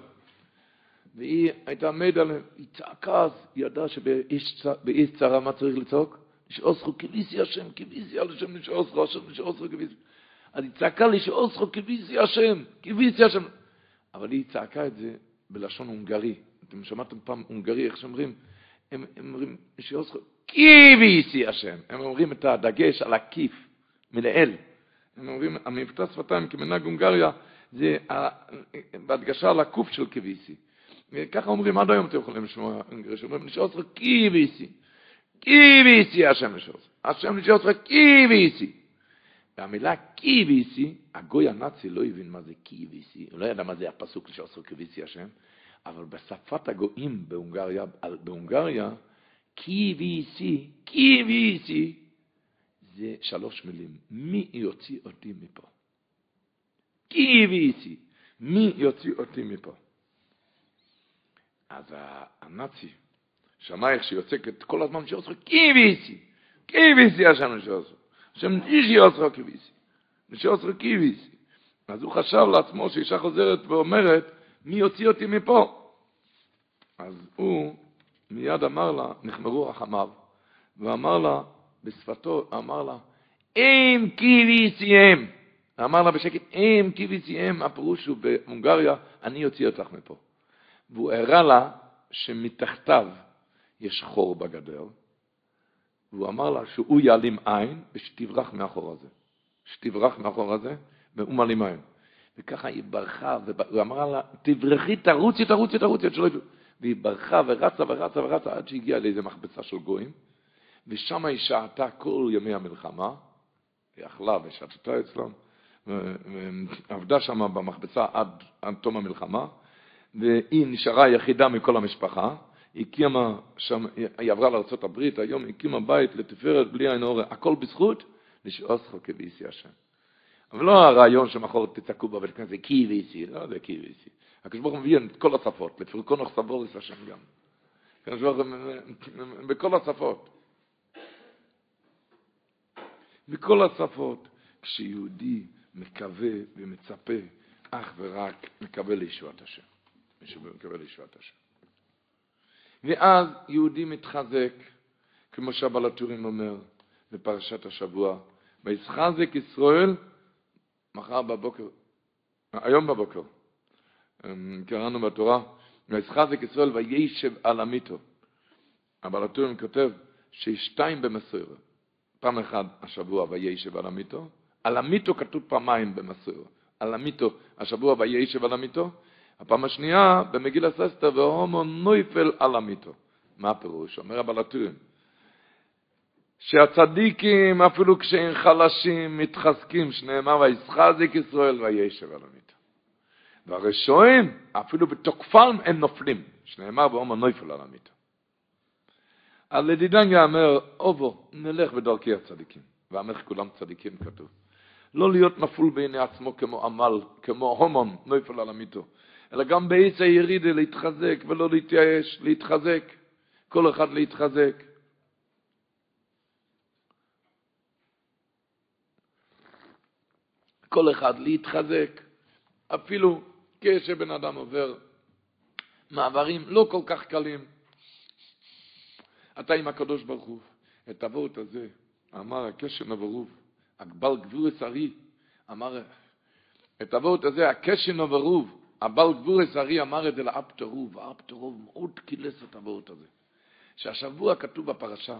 והיא הייתה מידלה, היא צעקה אז, היא ידעה שבאיש צרה מה צריך לצעוק? לשאוסכו כביסי השם, כביסי על השם לשאוסכו, השם לשאוסכו כביסי. אז היא צעקה לשאוסכו כביסי השם, כביסי השם. אבל היא צעקה את זה בלשון הונגרי. אתם שמעתם פעם הונגרי, איך שאומרים? הם, הם אומרים, לשאוסכו, כביסי השם. הם אומרים את הדגש על הכיף, מלאל. הם אומרים, המבטא שפתיים כמנהג הונגריה, זה בהדגשה על הקוף של קיביסי. ככה אומרים, עד היום אתם יכולים לשמוע אנגריש, אומרים, נשאר אותך קיביסי. קיביסי השם נשאר אותך. השם נשאר אותך קיביסי. והמילה קיביסי, הגוי הנאצי לא הבין מה זה קיביסי, הוא לא ידע מה זה הפסוק נשאר אותך קיביסי השם, אבל בשפת הגויים בהונגריה, בהונגריה, קיביסי, קיביסי, זה שלוש מילים. מי יוציא אותי מפה? קיביסי, מי יוציא אותי מפה? אז הנאצי שמע איך שיוצקת כל הזמן שעושה קיביסי, קיביסי השם שעושה, השם איש יעושה קיביסי, שעושה קיביסי. אז הוא חשב לעצמו שאישה חוזרת ואומרת, מי יוציא אותי מפה? אז הוא מיד אמר לה, נחמרו רחמיו, ואמר לה, בשפתו, אמר לה, אם קיביסיהם. אמר לה בשקט, אם קיביסיהם, הפירוש הוא בהונגריה, אני אוציא אותך מפה. והוא הראה לה שמתחתיו יש חור בגדר, והוא אמר לה שהוא יעלים עין ושתברח מאחור הזה. שתברח מאחור הזה, והוא מעלים עין. וככה היא ברחה, והוא אמר לה, תברחי, תרוצי, תרוצי, תרוצי, שלא ידעו. והיא ברחה ורצה ורצה ורצה עד שהגיעה לאיזה מכבסה של גויים, ושם היא שעתה כל ימי המלחמה, היא אכלה ושתתה אצלם, ועבדה שם במכבסה עד, עד תום המלחמה, והיא נשארה יחידה מכל המשפחה, הקימה שם, היא עברה לארה"ב, היום הקימה בית לתפארת בלי עין אורה, הכל בזכות לשאוסכו כביסי השם. אבל לא הרעיון שמחר תצעקו בבית כנסת, זה קי ויסי, לא זה קי ויסי. הקדוש ברוך הוא מביא את כל השפות, לפרקונוך סבוריס השם גם. הקדוש ברוך הוא בכל השפות. בכל השפות, כשיהודי מקווה ומצפה אך ורק מקבל לישועת השם. מישהו מקבל לישועת השם. ואז יהודי מתחזק, כמו שהבעל הטורים אומר בפרשת השבוע, וישחזק ישראל מחר בבוקר, היום בבוקר, אמ, קראנו בתורה, וישחזק ישראל וישב על עמיתו. הבעל הטורים כותב שיש שתיים במסורת. פעם אחת השבוע וישב על עמיתו, על עמיתו כתוב פעמיים במסורת. על עמיתו השבוע וישב על עמיתו, הפעם השנייה במגיל הססטר והומו נויפל על עמיתו. מה הפירוש? אומר הבעל הטורים. שהצדיקים, אפילו כשהם חלשים, מתחזקים, שנאמר, וישחזק ישראל וישב על המיטה. והרשועים, אפילו בתוקפם הם נופלים, שנאמר, ואומר נויפל על המיטה. אז לדידן יאמר, אובו, נלך בדרכי הצדיקים. ועמך כולם צדיקים כתוב. לא להיות נפול בעיני עצמו כמו עמל, כמו הומון, נויפל על המיטו, אלא גם בעץ הירידה להתחזק ולא להתייאש, להתחזק, כל אחד להתחזק. כל אחד להתחזק, אפילו כשבן אדם עובר מעברים לא כל כך קלים. אתה עם הקדוש ברוך הוא, את הוורט הזה, אמר הקשן הברוב, הגבל גבורס ארי, אמר, את הוורט הזה, הקשן הברוב, הבל גבורס ארי אמר את זה לאפטרוב, האפטרוב מאוד קילס את הוורט הזה. שהשבוע כתוב בפרשה,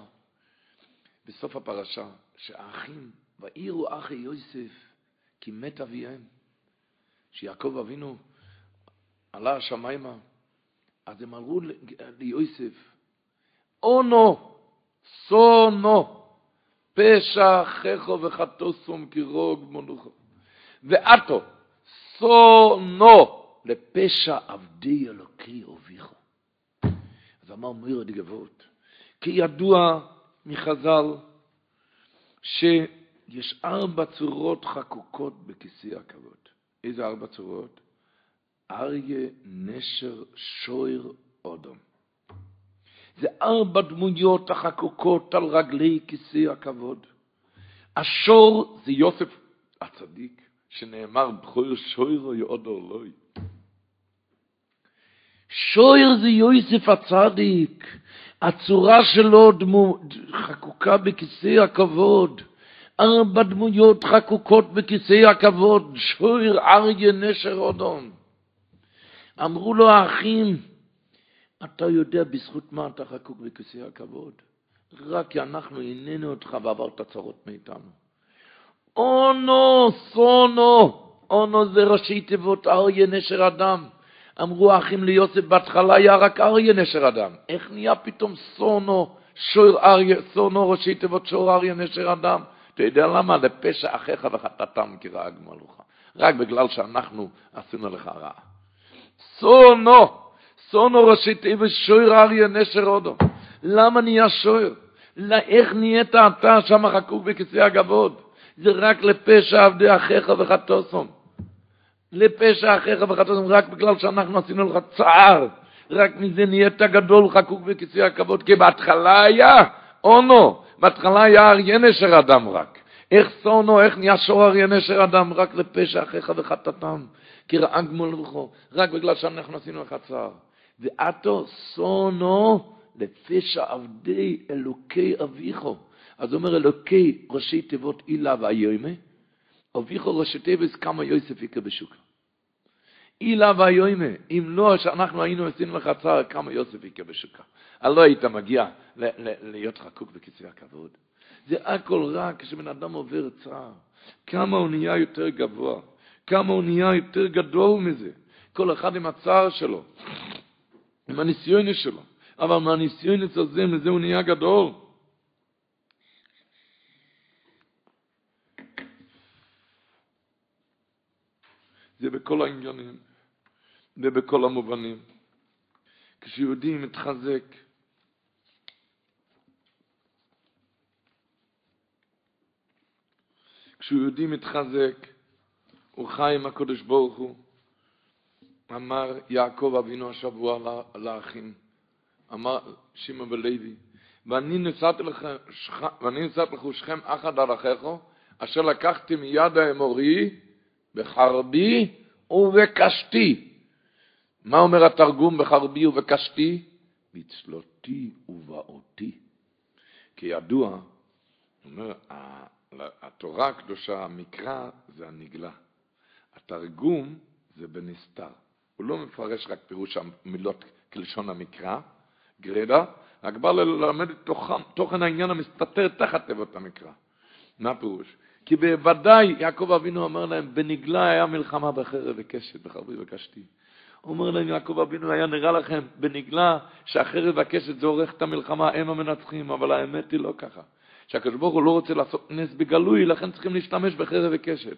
בסוף הפרשה, שהאחים, ואירו אחי יוסף, כי מת אביהם. שיעקב אבינו עלה השמיימה, אז הם אמרו ליוסף, אונו, סונו, פשע חכו וחטוסום כרוג מונוכו. ועתו, סונו, לפשע עבדי אלוקי אביכו. אז אמר מאיר דגבות, כי ידוע מחז"ל, ש... יש ארבע צורות חקוקות בכיסא הכבוד. איזה ארבע צורות? אריה, נשר, שויר, אודום. זה ארבע דמויות החקוקות על רגלי כיסא הכבוד. השור זה יוסף הצדיק, שנאמר בכור שויר יאודו אלוהי. שויר זה יוסף הצדיק, הצורה שלו דמו, חקוקה בכיסא הכבוד. ארבע דמויות חקוקות בכיסא הכבוד, שויר אריה נשר אודום. אמרו לו האחים, אתה יודע בזכות מה אתה חקוק בכיסא הכבוד? רק כי אנחנו הננו אותך ועברת צרות מאיתנו. אונו, סונו, אונו זה ראשי תיבות אריה נשר אדם. אמרו האחים ליוסף, בהתחלה היה רק אריה נשר אדם. איך נהיה פתאום סונו, שור אריה, סונו ראשי תיבות שור אריה נשר אדם? אתה יודע למה? לפשע אחיך וחטאתם כרעג מלוכה. רק בגלל שאנחנו עשינו לך רע. סונו, סונו ראשי תיבש שויר אריה נשר הודו. למה נהיה שויר? איך נהיית אתה שם חקוק בכיסא הגבוד? זה רק לפשע עבדי אחיך וחטוסום. לפשע אחיך וחטוסום, רק בגלל שאנחנו עשינו לך צער. רק מזה נהיית גדול חקוק בכיסא הכבוד, כי בהתחלה היה אונו, בהתחלה היה אריה נשר אדם רק. איך סונו, איך נהיה שור אריה נשר אדם, רק לפשע אחיך וחטאתם. כי ראה גמול וכו, רק בגלל שאנחנו עשינו לך צער. ועתו סונו לפשע עבדי אלוקי אביכו. אז אומר אלוקי ראשי תיבות אילה והיומה, אביכו ראשי תיבות כמה יוסף יקר בשוקה. אילה והיומה, אם לא שאנחנו היינו עשינו לך צער, כמה יוסף יקר בשוקה. לא היית מגיע להיות חקוק בכיסא הכבוד. זה הכל רק כשבן אדם עובר צער. כמה הוא נהיה יותר גבוה, כמה הוא נהיה יותר גדול מזה. כל אחד עם הצער שלו, עם הניסיונס שלו. אבל מהניסיונס הזה, מזה הוא נהיה גדול. זה בכל העניינים ובכל המובנים. כשיהודי מתחזק, כשיהודי מתחזק, הוא חי עם הקדוש ברוך הוא. אמר יעקב אבינו השבוע לאחים, אמר שמעון ולוי, ואני נשאתי לך, לך שכם אחד על אחיכו, אשר לקחתי מיד האמורי בחרבי ובקשתי. מה אומר התרגום בחרבי ובקשתי? בצלותי ובאותי. כידוע, אומר, התורה הקדושה, המקרא, זה הנגלה. התרגום זה בנסתר. הוא לא מפרש רק פירוש המילות כלשון המקרא, גרדה, רק בא ללמד את תוכן העניין המסתתר תחת תיבות המקרא. מה הפירוש? כי בוודאי יעקב אבינו אמר להם, בנגלה היה מלחמה בחרב וקשת, בחרבי וקשתי. אומר להם, יעקב אבינו, היה נראה לכם בנגלה שהחרב והקשת זה עורך את המלחמה, הם המנצחים, אבל האמת היא לא ככה. שהקדוש ברוך הוא לא רוצה לעשות נס בגלוי, לכן צריכים להשתמש בחרב וקשת.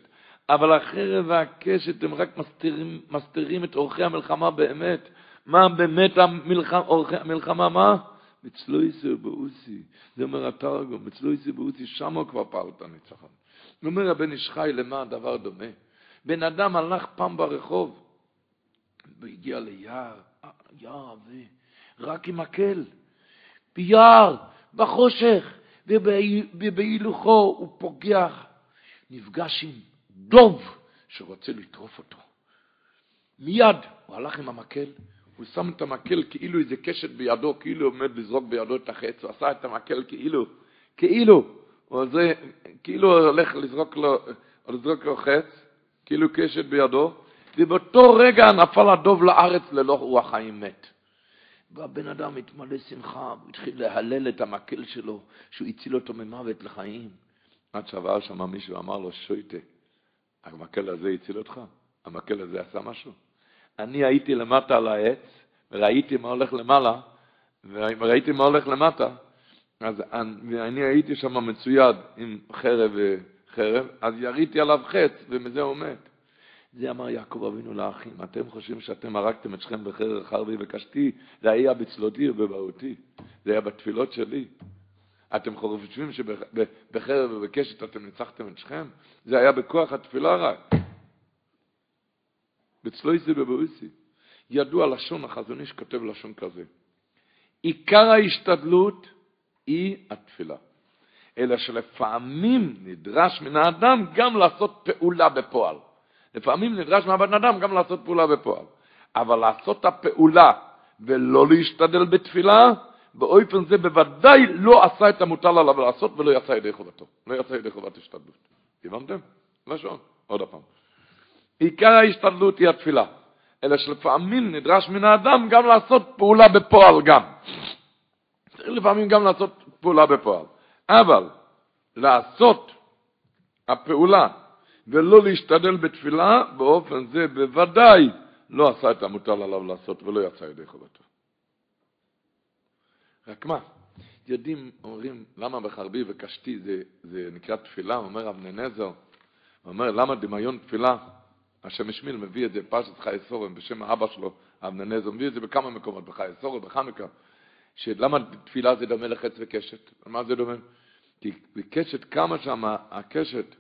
אבל החרב והקשת הם רק מסתירים, מסתירים את אורחי המלחמה באמת. מה באמת המלחמה, אורחי המלחמה, מה? מצלויסי ובאוסי, זה אומר התרגום, מצלויסי ובאוסי, שם הוא כבר פעל את הניצחון. אומר הבן איש חי למה הדבר דומה? בן אדם הלך פעם ברחוב, והגיע ליער, יער עבה, רק עם מקל, ביער, בחושך, ובהילוכו הוא פוגח, נפגש עם דוב שרוצה לטרוף אותו. מיד הוא הלך עם המקל, הוא שם את המקל כאילו איזה קשת בידו, כאילו עומד לזרוק בידו את החץ, הוא עשה את המקל כאילו, כאילו, הוא זה, כאילו הולך לזרוק לו, לזרוק לו חץ, כאילו קשת בידו, ובאותו רגע נפל הדוב לארץ ללא רוח חיים מת. והבן אדם התמלא שמחה, הוא התחיל להלל את המקל שלו, שהוא הציל אותו ממוות לחיים. עד שעבר שם מישהו אמר לו, שויטה, המקל הזה הציל אותך? המקל הזה עשה משהו? אני הייתי למטה על העץ, וראיתי מה הולך למעלה, וראיתי מה הולך למטה, אז אני הייתי שם מצויד עם חרב וחרב, אז יריתי עליו חץ, ומזה הוא מת. זה אמר יעקב אבינו לאחים, אתם חושבים שאתם הרגתם את שכם בחרב חרבי וקשתי, זה היה בצלותי ובבהותי, זה היה בתפילות שלי. אתם חושבים שבחרב ובקשת אתם ניצחתם את שכם? זה היה בכוח התפילה רק. בצלויסי ובאוסי. ידוע לשון החזון איש כותב לשון כזה. עיקר ההשתדלות היא התפילה. אלא שלפעמים נדרש מן האדם גם לעשות פעולה בפועל. לפעמים נדרש מהבן אדם גם לעשות פעולה בפועל. אבל לעשות את הפעולה ולא להשתדל בתפילה, באופן זה בוודאי לא עשה את המוטל עליו לעשות ולא יצא ידי חובתו. לא יצא ידי חובת השתדלות. הבנתם? לשון. עוד פעם. עיקר ההשתדלות היא התפילה. אלא שלפעמים נדרש מן האדם גם לעשות פעולה בפועל גם. צריך לפעמים גם לעשות פעולה בפועל. אבל לעשות הפעולה ולא להשתדל בתפילה, באופן זה בוודאי לא עשה את המוטל עליו לעשות ולא יצא ידי חובתו. רק מה, יודעים, אומרים, למה בחרבי וקשתי זה, זה נקרא תפילה? אומר אבני נזר, הוא אומר, למה דמיון תפילה? השם השמיל מביא את זה, פרשת חי סורם, בשם האבא שלו, אבני נזר, מביא את זה בכמה מקומות, בחי סורם, בחנוכה, שלמה תפילה זה דומה לחץ וקשת? מה זה דומה? כי בקשת, כמה שם הקשת,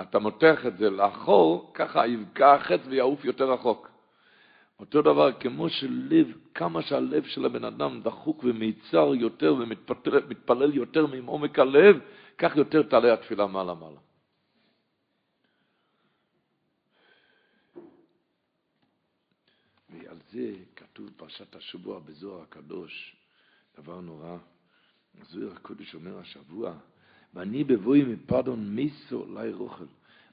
אתה מותח את זה לאחור, ככה יבקע החץ ויעוף יותר רחוק. אותו דבר, כמו שלב, כמה שהלב של הבן אדם דחוק ומיצר יותר ומתפלל יותר מעומק הלב, כך יותר תעלה התפילה מעלה מעלה. ועל זה כתוב פרשת השבוע בזוהר הקדוש, דבר נורא. הזוהר הקודש אומר השבוע, ואני בבואי מפרדון מיסו לי רוכל.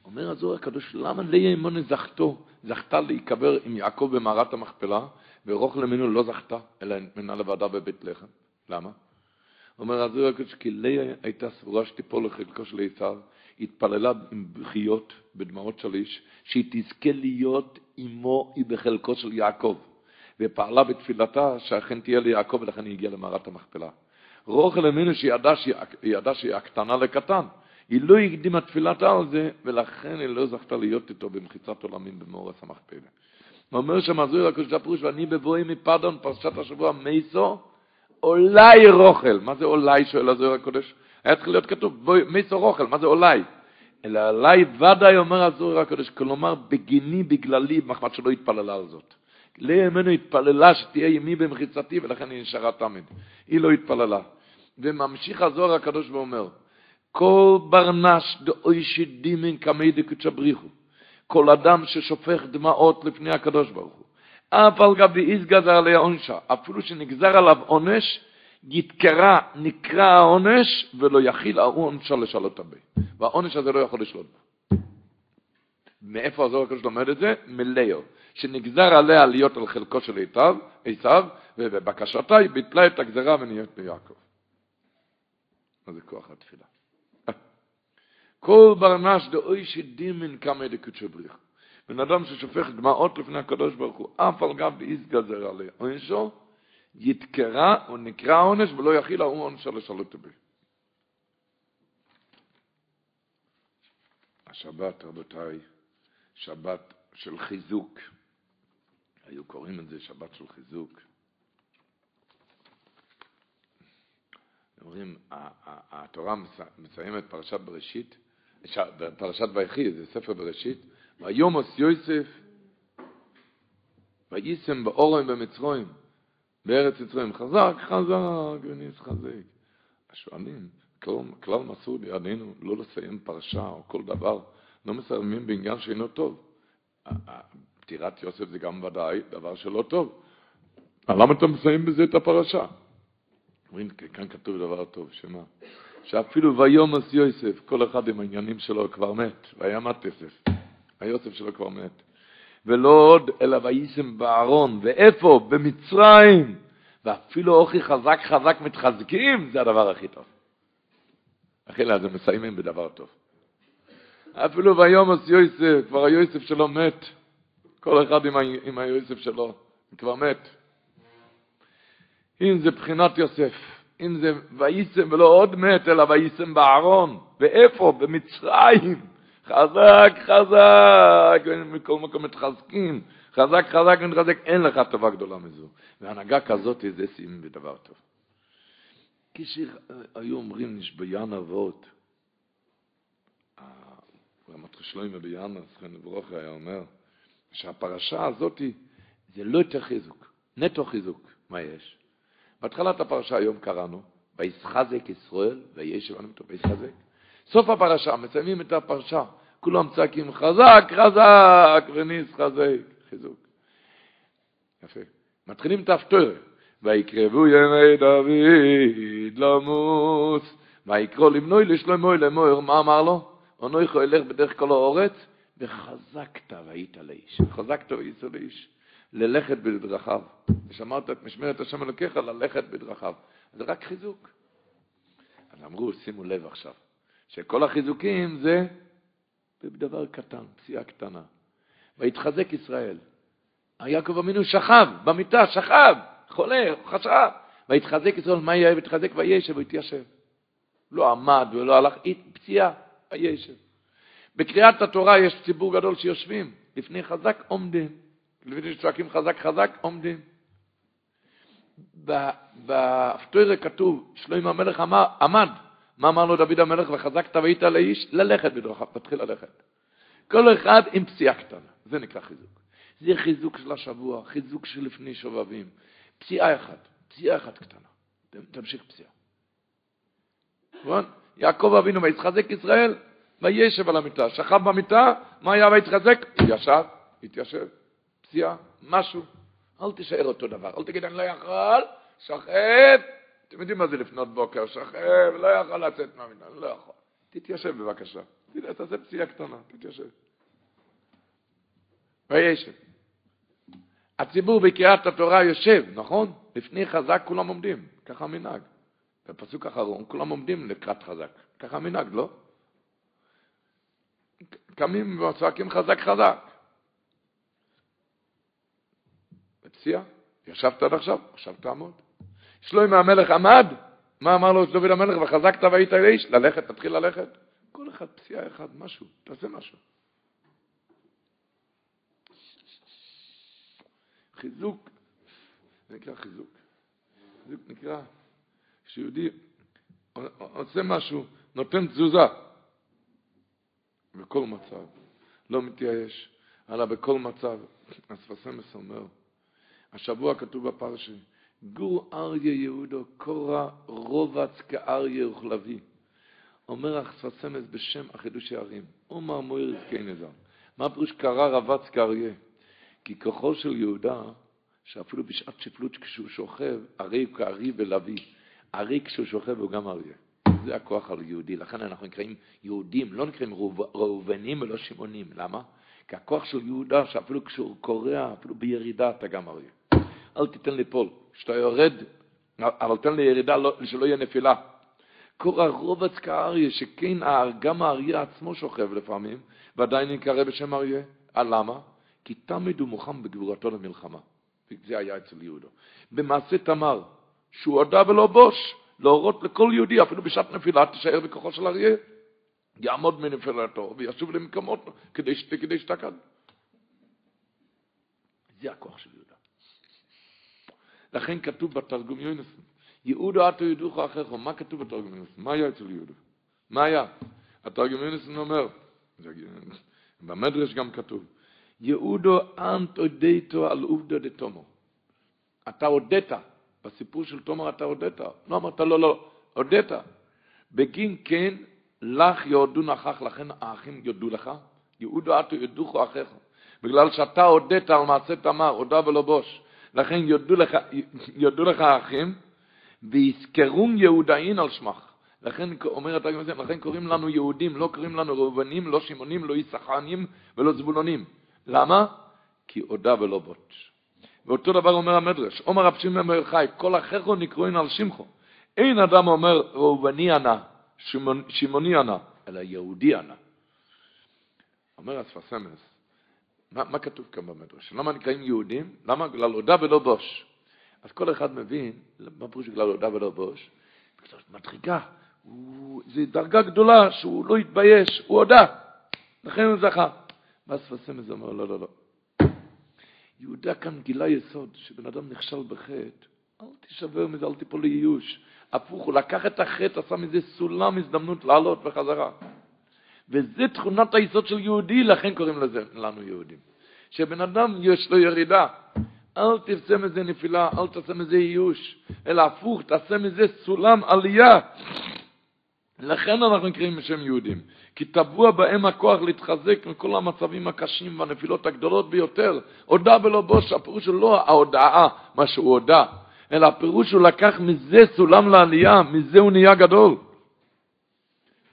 אומר הזוהר הקדוש, למה ליה אמונה זכתו, זכתה להיקבר עם יעקב במערת המכפלה, ורוכל ממנו לא זכתה, אלא מנה לבדה בבית לחם. למה? אומר הזוהר הקדוש, כי ליה הייתה סבורה שתיפול לחלקו של עשיו, התפללה עם בחיות, בדמעות של איש, שהיא תזכה להיות עמו בחלקו של יעקב. ופעלה בתפילתה שאכן תהיה ליעקב ולכן היא הגיעה למערת המכפלה. רוחל אמינו שהיא ידעה שהיא, הקטנה לקטן. היא לא הקדימה תפילתה על זה, ולכן היא לא זכתה להיות איתו במחיצת עולמים במאורס המכפלה. אומר שם הזוהיר הקדוש הפרוש, ואני בבואי מפדון, פרשת השבוע מייסו, אולי רוכל. מה זה אולי, שואל הזוהיר הקדוש? היה צריך להיות כתוב, מייסו רוכל, מה זה אולי? אלא עליי ודאי אומר הזוהיר הקדוש, כלומר בגיני, בגללי, מחמד שלא התפללה על זאת. לימינו התפללה שתהיה ימי במחיצתי, ולכן היא נשארה תמיד. היא לא התפללה. וממשיך הזוהר הקדוש ואומר, כל ברנש דאוי שדימן כמי דקודשא בריחו. כל אדם ששופך דמעות לפני הקדוש ברוך הוא. אף על גבי איס גזר עליה עונשה, אפילו שנגזר עליו עונש, יתקרא, נקרא העונש, ולא יכיל העונשה לשלות הבא. והעונש הזה לא יכול לשלוט. מאיפה הזוהר הקדוש לומד את זה? מליאו. שנגזר עליה להיות על חלקו של עשיו, ובבקשתה היא ביטלה את הגזרה ונהיית ביעקב. מה זה כוח התפילה? כל ברנש דאוי שדימן כמה דקודשו בריך. בן אדם ששופך דמעות לפני הקדוש ברוך הוא, אף על גב באיס גזר עליה עונשו, יתקרא או נקרא עונש ולא יכיל ההוא עונשו לשלות בי. השבת, רבותיי, שבת של חיזוק. היו קוראים את זה שבת של חיזוק. אומרים, התורה מסיימת פרשת בראשית, פרשת ויחי, זה ספר בראשית, ויומוס יוסף, ויישם באורם במצרים, בארץ מצרים, חזק, חזק, וניס חזק. השואלים, כלל מסור בידינו לא לסיים פרשה או כל דבר, לא מסיימים בעניין שאינו טוב. פטירת יוסף זה גם ודאי דבר שלא טוב. למה אתה מסיים בזה את הפרשה? אומרים, כאן כתוב דבר טוב, שמה? שאפילו ויומס יוסף, כל אחד עם העניינים שלו כבר מת, וימת יוסף, היוסף שלו כבר מת. ולא עוד, אלא ויישם בארון, ואיפה? במצרים. ואפילו אוכי חזק חזק מתחזקים, זה הדבר הכי טוב. אחילה, זה מסיימים בדבר טוב. אפילו ויומס יוסף, כבר היוסף שלו מת. כל אחד עם, ה... עם היוסף שלו, כבר מת. אם זה בחינת יוסף, אם זה ויישם ולא עוד מת, אלא ויישם בארון. ואיפה? במצרים. חזק, חזק, מכל מקום מתחזקים. חזק, חזק ומתחזק, אין לך טובה גדולה מזו. והנהגה כזאת זה שים בדבר טוב. כשהיו אומרים נשביין אבות, רמת חשלוימה ביאנה, זכרנו ברוך היה אומר, שהפרשה הזאת זה לא יותר חיזוק, נטו חיזוק. מה יש? בהתחלת הפרשה היום קראנו, וישחזק ישראל, וישב אותו וישחזק. סוף הפרשה, מסיימים את הפרשה, כולם צעקים חזק, חזק, וניס חזק, חיזוק. יפה. מתחילים את האפטורת. ויקרבו ימי דוד למוס, ויקרוא למנוי לשלמה לאמור, מה אמר לו? אנוכו ילך בדרך כל האורץ, וחזקת והיית לאיש. חזקת והיית לאיש. ללכת בדרכיו. ושמרת את משמרת השם אלוקיך ללכת בדרכיו. זה רק חיזוק. אז אמרו, שימו לב עכשיו, שכל החיזוקים זה בדבר קטן, פציעה קטנה. ויתחזק ישראל. יעקב אמינו שכב במיטה, שכב, חולה, חשב. ויתחזק ישראל, מה יהיה? ויתחזק וישב ויתיישב. לא עמד ולא הלך, פציעה, וישב. בקריאת התורה יש ציבור גדול שיושבים, לפני חזק עומדים. לפני שצועקים חזק חזק, עומדים. בהפטוירה כתוב, שלמה המלך אמר, עמד. מה אמר לו דוד המלך? וחזקת והיית לאיש? ללכת בדרכיו, תתחיל ללכת. כל אחד עם פציעה קטנה, זה נקרא חיזוק. זה חיזוק של השבוע, חיזוק של לפני שובבים. פציעה אחת, פציעה אחת קטנה. תמשיך פציעה. נכון? יעקב אבינו ויתחזק ישראל, וישב על המיטה. שכב במיטה, מה היה ויתחזק? ישב, התיישב. פציעה, משהו. אל תישאר אותו דבר. אל תגיד, אני לא יכול, שכב. אתם יודעים מה זה לפנות בוקר, שכב, לא יכול לצאת מהמיטה, לא יכול. תתיישב בבקשה. תעשה פציעה קטנה, תתיישב. וישב. הציבור בקריאת התורה יושב, נכון? לפני חזק כולם עומדים, ככה המנהג. בפסוק האחרון כולם עומדים לקראת חזק, ככה המנהג, לא? קמים וצועקים חזק חזק. בפציעה, ישבת עד עכשיו, עכשיו תעמוד. שלוימה המלך עמד, מה אמר לו דוד המלך, וחזקת והיית איש, ללכת, תתחיל ללכת. כל אחד פציעה אחד, משהו, תעשה משהו. חיזוק, זה נקרא חיזוק. חיזוק נקרא, כשיהודי עושה משהו, נותן תזוזה. בכל מצב, לא מתייאש, אלא בכל מצב. אספסמס אומר, השבוע כתוב בפרשי, גור אריה יהודו, קורא רובץ כאריה וכלבי. אומר אספסמס בשם החידושי הערים, אומר מויר זקי נזר. מה פירוש קרא רבץ כאריה? כי כוחו של יהודה, שאפילו בשעת שפלות כשהוא שוכב, הרי הוא כארי ולוי. הרי כשהוא שוכב הוא גם אריה. זה הכוח על יהודי. לכן אנחנו נקראים יהודים, לא נקראים ראובנים ולא שמעונים. למה? כי הכוח של יהודה, שאפילו כשהוא קורע, אפילו בירידה, אתה גם אריה. אל תיתן ליפול. כשאתה יורד, אבל תן לי ירידה, לא, שלא יהיה נפילה. קורא רובץ כאריה, שכן גם האריה עצמו שוכב לפעמים, ועדיין נקרא בשם אריה. למה? כי תמיד הוא מוכן בגבורתו למלחמה. זה היה אצל יהודה. במעשה תמר, שהוא הודה ולא בוש, להורות לכל יהודי, אפילו בשעת נפילה, תישאר בכוחו של אריה. יעמוד מנפילתו וישוב למקומות כדי, שתקד. זה הכוח של יהודה. לכן כתוב בתרגום יונסון, יהודו עתו ידוך אחיך, מה כתוב בתרגום יונסון? מה היה אצל יהודו? מה היה? התרגום יונסון אומר, במדרש גם כתוב, יהודו אנט הודיתו על עובדו דתומו. אתה הודית, בסיפור של תומר אתה הודית. לא אמרת לא, לא, הודית. בגין כן, לך יהודו נכח, לכן האחים יודו לך. יהודו אתו יודוכו אחיך. בגלל שאתה הודית על מעשה תמר, הודה ולא בוש. לכן יודו לך, לך האחים, ויזכרון יהודאין על שמך. לכן אומר התרגם הזה, לכן קוראים לנו יהודים, לא קוראים לנו ראובנים, לא שמעונים, לא יששכרנים ולא זבולונים. למה? כי הודה ולא בוט. ואותו דבר אומר המדרש, אומר רב שמעון בן חי, כל אחיכו נקראין על שמחו. אין אדם אומר ראובני ענה, שמעוני ענה, אלא יהודי ענה. אומר אספסמס, מה, מה כתוב כאן במדרש? למה נקראים יהודים? למה? בגלל הודה ולא בוש. אז כל אחד מבין, מה פירוש בגלל הודה ולא בוש? מדרגה, זו דרגה גדולה שהוא לא התבייש, הוא הודה, לכן הוא זכה. ואספסמס אומר, לא, לא, לא. יהודה כאן גילה יסוד, שבן אדם נכשל בחטא, אל תישבר מזה, אל תיפול לייאוש. הפוך, הוא לקח את החטא, עשה מזה סולם הזדמנות לעלות בחזרה. וזה תכונת היסוד של יהודי, לכן קוראים לזה לנו יהודים. שבן אדם יש לו ירידה, אל תעשה מזה נפילה, אל תעשה מזה ייאוש, אלא הפוך, תעשה מזה סולם עלייה. לכן אנחנו נקראים בשם יהודים. כי טבוע בהם הכוח להתחזק מכל המצבים הקשים והנפילות הגדולות ביותר. הודה ולא בוש, הפירוש הוא לא ההודעה, מה שהוא הודה, אלא הפירוש הוא לקח מזה סולם לעלייה, מזה הוא נהיה גדול.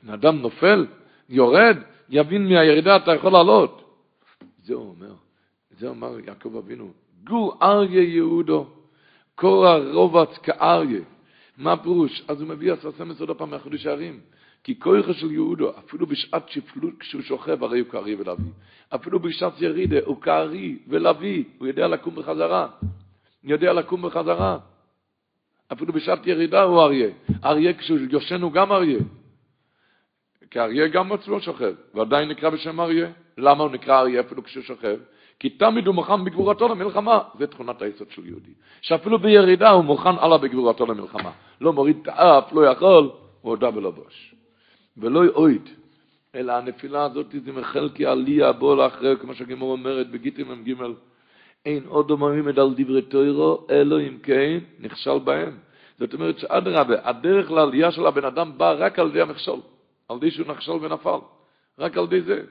אם אדם נופל, יורד, יבין מהירידה אתה יכול לעלות. זה הוא אומר, זה אומר יעקב אבינו, גור אריה יהודו, קורא רובץ כאריה. מה הפירוש? אז הוא מביא הססמס עוד פעם מהחידוש הערים. כי כויכו של יהודו, אפילו בשעת שפלות כשהוא שוכב, הרי הוא כארי ולוי. אפילו בשעת ירידה, הוא כארי ולוי, הוא יודע לקום בחזרה. הוא יודע לקום בחזרה. אפילו בשעת ירידה הוא אריה. אריה כשהוא יושן הוא גם אריה. כי אריה גם עצמו שוכב, ועדיין נקרא בשם אריה. למה הוא נקרא אריה אפילו כשהוא שוכב? כי תמיד הוא מוכן בגבורתו למלחמה. זה תכונת היסוד של יהודי. שאפילו בירידה הוא מוכן הלאה בגבורתו למלחמה. לא מוריד את האף, לא יכול, הוא הודה ולא בוש. ולא אויד, אלא הנפילה הזאת זה מחלקי עלייה בוא לאחרי, כמו שהגימור אומרת בגיטים מ"ג, אין עוד אומרים על דברי תוירו, אלו אם כן נכשל בהם. זאת אומרת שאדרבה, הדרך לעלייה של הבן אדם באה רק על ידי המכשול, על ידי שהוא נכשל ונפל, רק על ידי זה.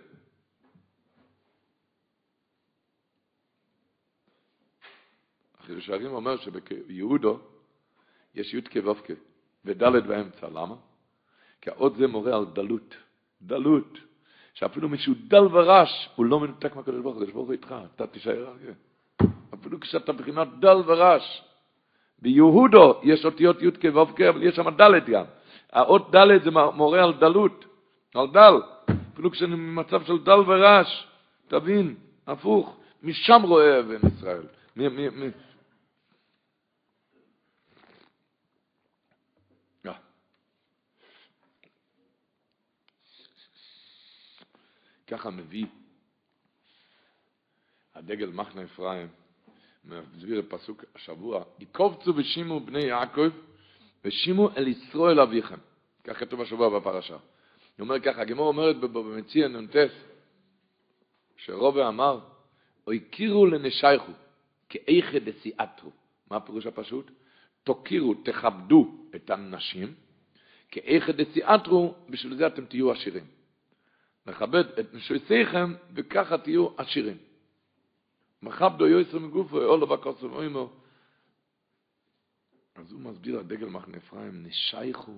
החידוש אומר שביהודו יש י' כו' וד' באמצע, למה? כי האות זה מורה על דלות. דלות. שאפילו מישהו דל ורש, הוא לא מנותק מהקדוש ברוך הוא, הקדוש ברוך הוא איתך, אתה תישאר. אפילו כשאתה מבחינת דל ורש. ביהודו יש אותיות י' כו' אבל יש שם ד' גם. האות ד' זה מורה על דלות, על דל. אפילו כשאני במצב של דל ורעש, תבין, הפוך, משם רואה אבן ישראל. מ- מ- מ- אה. ככה מביא הדגל מחנה אפרים, מסביר הפסוק השבוע, יקובצו ושימו בני יעקב ושימו אל ישראל אביכם. כך כתוב השבוע בפרשה. הוא אומר ככה, הגמור אומרת במציע נ"ט, שרובה אמר, או הכירו לנשייכו, כאיכא דסיאטרו. מה הפירוש הפשוט? תוקירו, תכבדו את הנשים, כאיכא דסיאטרו, בשביל זה אתם תהיו עשירים. לכבד את נשויסיכם, וככה תהיו עשירים. מכבדו יויסר מגופו, אולו בקוסו ואימו. אז הוא מסביר הדגל מחנה אפרים, נשייכו,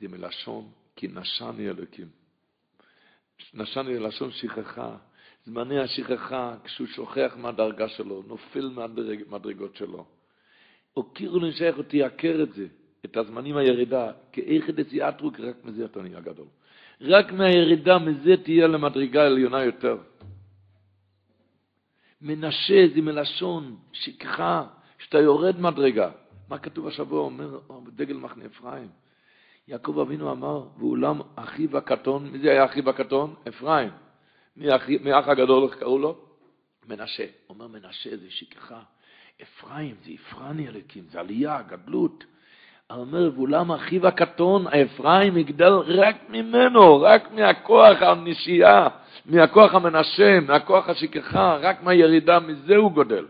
זה מלשון כי נשני אלוקים. נשני לשון שכחה, זמני השכחה, כשהוא שוכח מהדרגה שלו, נופל מהמדרגות שלו. הוקירו לנשייך אותי, את זה, את הזמנים הירידה, כאיכד כי רק מזה אתה נהיה גדול. רק מהירידה, מזה תהיה למדרגה עליונה יותר. מנשה זה מלשון, שכחה, שאתה יורד מדרגה. מה כתוב השבוע? אומר דגל מחנה אפרים. יעקב אבינו אמר, ואולם אחיו הקטון, מי זה היה אחיו הקטון? אפרים. האח הגדול, איך קראו לו? מנשה. אומר מנשה זה שכחה. אפרים זה יפרני אלוקים, זה עלייה, גדלות. אומר, ואולם אחיו הקטון, האפרים יגדל רק ממנו, רק מהכוח הנשייה, מהכוח המנשה, מהכוח השכחה, רק מהירידה, מזה הוא גודל.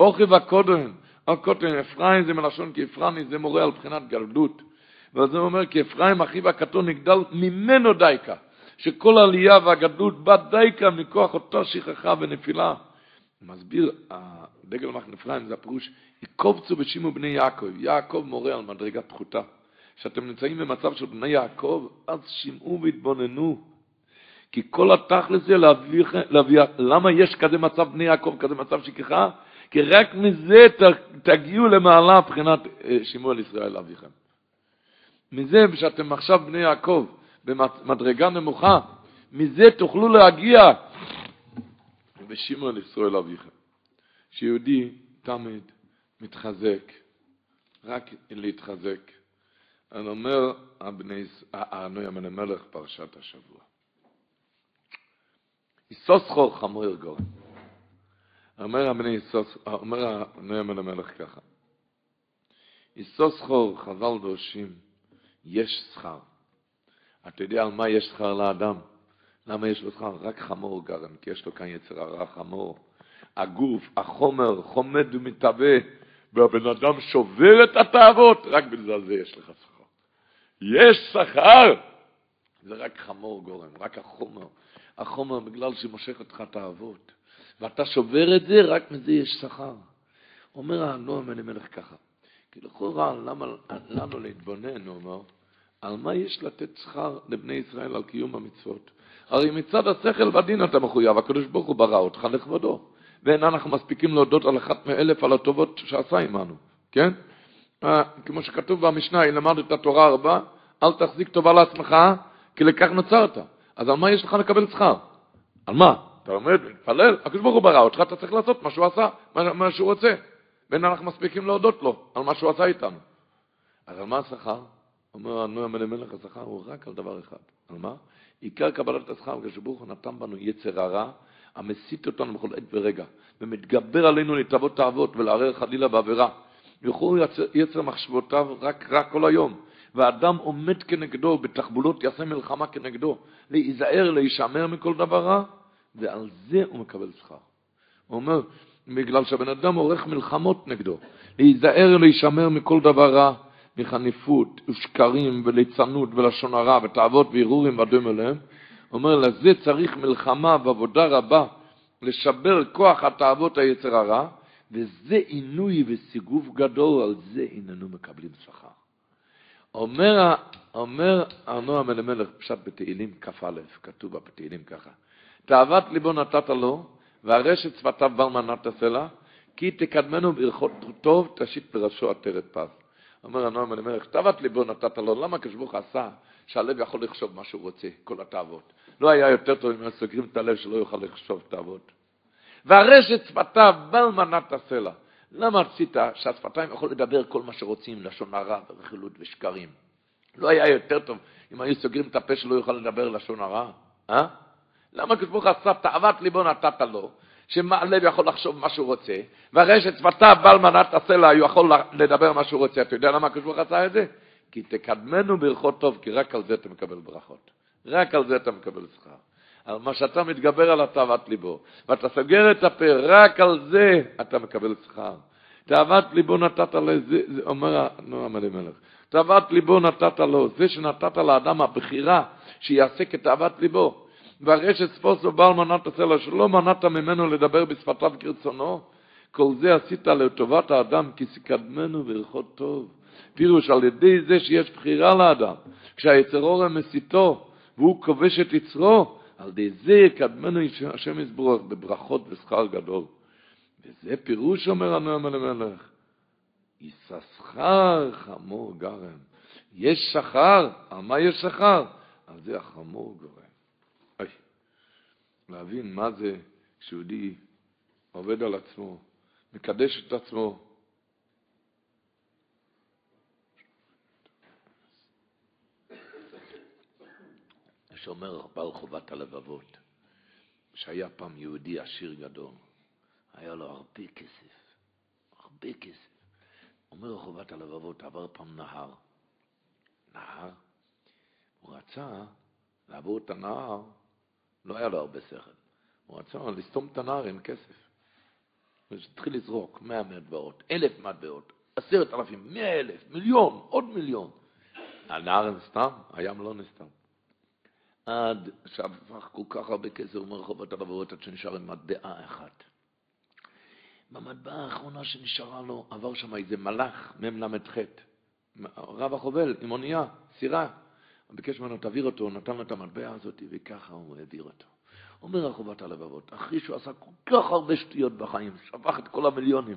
אוכיב הקודם, הקודם, אפרים זה מלשון כי אפרני זה מורה על בחינת גלדות. ואז הוא אומר, כי אפרים אחיו הקטון יגדל ממנו דייקה, שכל העלייה והגדלות בא דייקה מכוח אותה שכחה ונפילה. מסביר, דגל מחן אפרים זה הפירוש, יקובצו בשימו בני יעקב, יעקב מורה על מדרגה פחותה. כשאתם נמצאים במצב של בני יעקב, אז שמעו והתבוננו. כי כל התכלס זה להביא, להביא, למה יש כזה מצב בני יעקב, כזה מצב שכחה? כי רק מזה תגיעו למעלה מבחינת שימוע על ישראל אביכם. מזה שאתם עכשיו בני יעקב במדרגה נמוכה, מזה תוכלו להגיע על ישראל אביכם. שיהודי תמיד מתחזק, רק להתחזק. אני אומר, הנוי אמן המלך פרשת השבוע. איסוסחור חמור גורם. אומר הבני איסוס, אומר הנוי אמן המלך ככה. איסוסחור חז"ל דורשים, יש שכר. אתה יודע על מה יש שכר לאדם? למה יש לו שכר? רק חמור גרם, כי יש לו כאן יצר הרע חמור. הגוף, החומר, חומד ומתהווה, והבן אדם שובר את התאוות, רק בגלל זה יש לך שכר. יש שכר! זה רק חמור גורם, רק החומר. החומר בגלל שמושך אותך תאוות. ואתה שובר את זה, רק מזה יש שכר. אומר הנועם אלימלך ככה, כי לכאורה, למה לנו להתבונן, הוא אומר, על מה יש לתת שכר לבני ישראל על קיום המצוות? הרי מצד השכל והדין אתה מחויב, הקדוש ברוך הוא ברא אותך לכבודו. ואין אנחנו מספיקים להודות על אחת מאלף על הטובות שעשה עמנו, כן? כמו שכתוב במשנה, אם למדת תורה הרבה, אל תחזיק טובה לעצמך, כי לכך נוצרת. אז על מה יש לך לקבל שכר? על מה? אתה לומד, מתפלל, הקדוש ברוך הוא ברא אותך, אתה צריך לעשות מה שהוא עשה, מה, מה שהוא רוצה. ואין אנחנו מספיקים להודות לו על מה שהוא עשה איתנו. אז על מה השכר? אומר הנועם אלימלך, השכר הוא רק על דבר אחד. על מה? עיקר קבלת השכר, כשברוך הוא נתן בנו יצר הרע, המסית אותנו בכל עת ורגע, ומתגבר עלינו להתאבות תאוות ולערער חלילה בעבירה. יוכלו יצר מחשבותיו רק רע כל היום, והאדם עומד כנגדו, בתחבולות יעשה מלחמה כנגדו, להיזהר, להישמר מכל דבר רע, ועל זה הוא מקבל שכר. הוא אומר, בגלל שהבן אדם עורך מלחמות נגדו, להיזהר, להישמר מכל דבר רע, מחניפות ושקרים וליצנות ולשון הרע ותאוות והרהורים והדומה להם, אומר, לזה צריך מלחמה ועבודה רבה לשבר כוח התאוות היצר הרע, וזה עינוי וסיגוף גדול, על זה איננו מקבלים שכר. אומר, אומר ארנוע מלמלך, פשט בתהילים כ"א, כתוב בתהילים ככה, תאוות ליבו נתת לו, והרשת שפתיו בר מנת לה, כי תקדמנו ברכות טוב, תשית בראשו עטרת פז. אומר הנועם אלימלך, תאוות ליבו נתת לו, למה הקדוש ברוך עשה שהלב יכול לחשוב מה שהוא רוצה, כל התאוות? לא היה יותר טוב אם סוגרים את הלב שלא יוכל לחשוב תאוות. והרשת שפתיו בל מנת הסלע. למה רצית שהשפתיים יכול לדבר כל מה שרוצים, לשון הרע ורכילות ושקרים? לא היה יותר טוב אם היו סוגרים את הפה שלא יוכל לדבר לשון הרע? אה? למה הקדוש ברוך עשה תאוות ליבו נתת לו, שהלב יכול לחשוב מה שהוא רוצה, והרי ששפתיו בל מנת הסלע יכול לדבר מה שהוא רוצה. אתה יודע למה הקדוש ברוך עשה את זה? כי תקדמנו ברכות טוב, כי רק על זה אתה מקבל ברכות. רק על זה אתה מקבל שכר. על מה שאתה מתגבר על התאוות ליבו, ואתה סוגר את הפה, רק על זה אתה מקבל שכר. תאוות ליבו נתת לזה, זה אומר נועם אלימלך, תאוות ליבו נתת לו, זה שנתת לאדם הבחירה שיעשה כתאוות ליבו. והרי שספוס ובעל מנת הסלע, שלא מנעת ממנו לדבר בשפתיו כרצונו, כל זה עשית לטובת האדם, כי סקדמנו ברכות טוב. פירוש על ידי זה שיש בחירה לאדם, כשהיצר אורם מסיתו, והוא כובש את יצרו, על ידי זה יקדמנו השם יסבורך בברכות ושכר גדול. וזה פירוש, אומר הנועם אלימלך, יששכר חמור גרם. יש שכר, על מה יש שכר? על זה החמור גורם. להבין מה זה כשיהודי עובד על עצמו, מקדש את עצמו. שאומר בעל חובת הלבבות, שהיה פעם יהודי עשיר גדול, היה לו הרבה כסף, הרבה כסף. אומר חובת הלבבות, עבר פעם נהר. נהר? הוא רצה לעבור את הנהר, לא היה לו הרבה שכל. הוא רצה לסתום את הנהר עם כסף. הוא התחיל לזרוק מאה מטבעות, אלף מטבעות, עשרת אלפים, מאה אלף, מיליון, עוד מיליון. הנהר נסתם, הים לא נסתם. עד שהפך כל כך הרבה כסף, חובת הלבבות, עד שנשאר עם מטבעה אחת. במטבעה האחרונה שנשארה לו, עבר שם איזה מלאך, מ"ל"ח, רב החובל, עם אונייה, סירה. ביקש ממנו, תעביר אותו, נתן לו את המטבע הזאת, וככה הוא העביר אותו. אומר החובת הלבבות, אחרי שהוא עשה כל כך הרבה שטויות בחיים, שפך את כל המיליונים,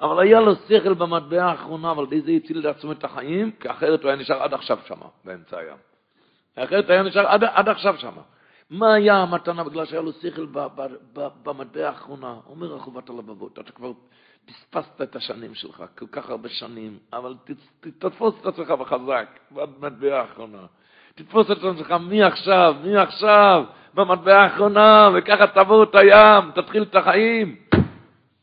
אבל היה לו שכל במטבע האחרונה, אבל די זה הציל לעצמו את החיים, כי אחרת הוא היה נשאר עד עכשיו שם, באמצע הים. אחרת היה נשאר עד, עד עכשיו שם. מה היה המתנה בגלל שהיה לו שכל במטבע האחרונה? אומר החובת הלבבות, אתה כבר פספסת את השנים שלך, כל כך הרבה שנים, אבל תתפוס את עצמך בחזק, במטבע האחרונה. תתפוס את עצמך מעכשיו, מעכשיו, במטבע האחרונה, וככה תעבור את הים, תתחיל את החיים.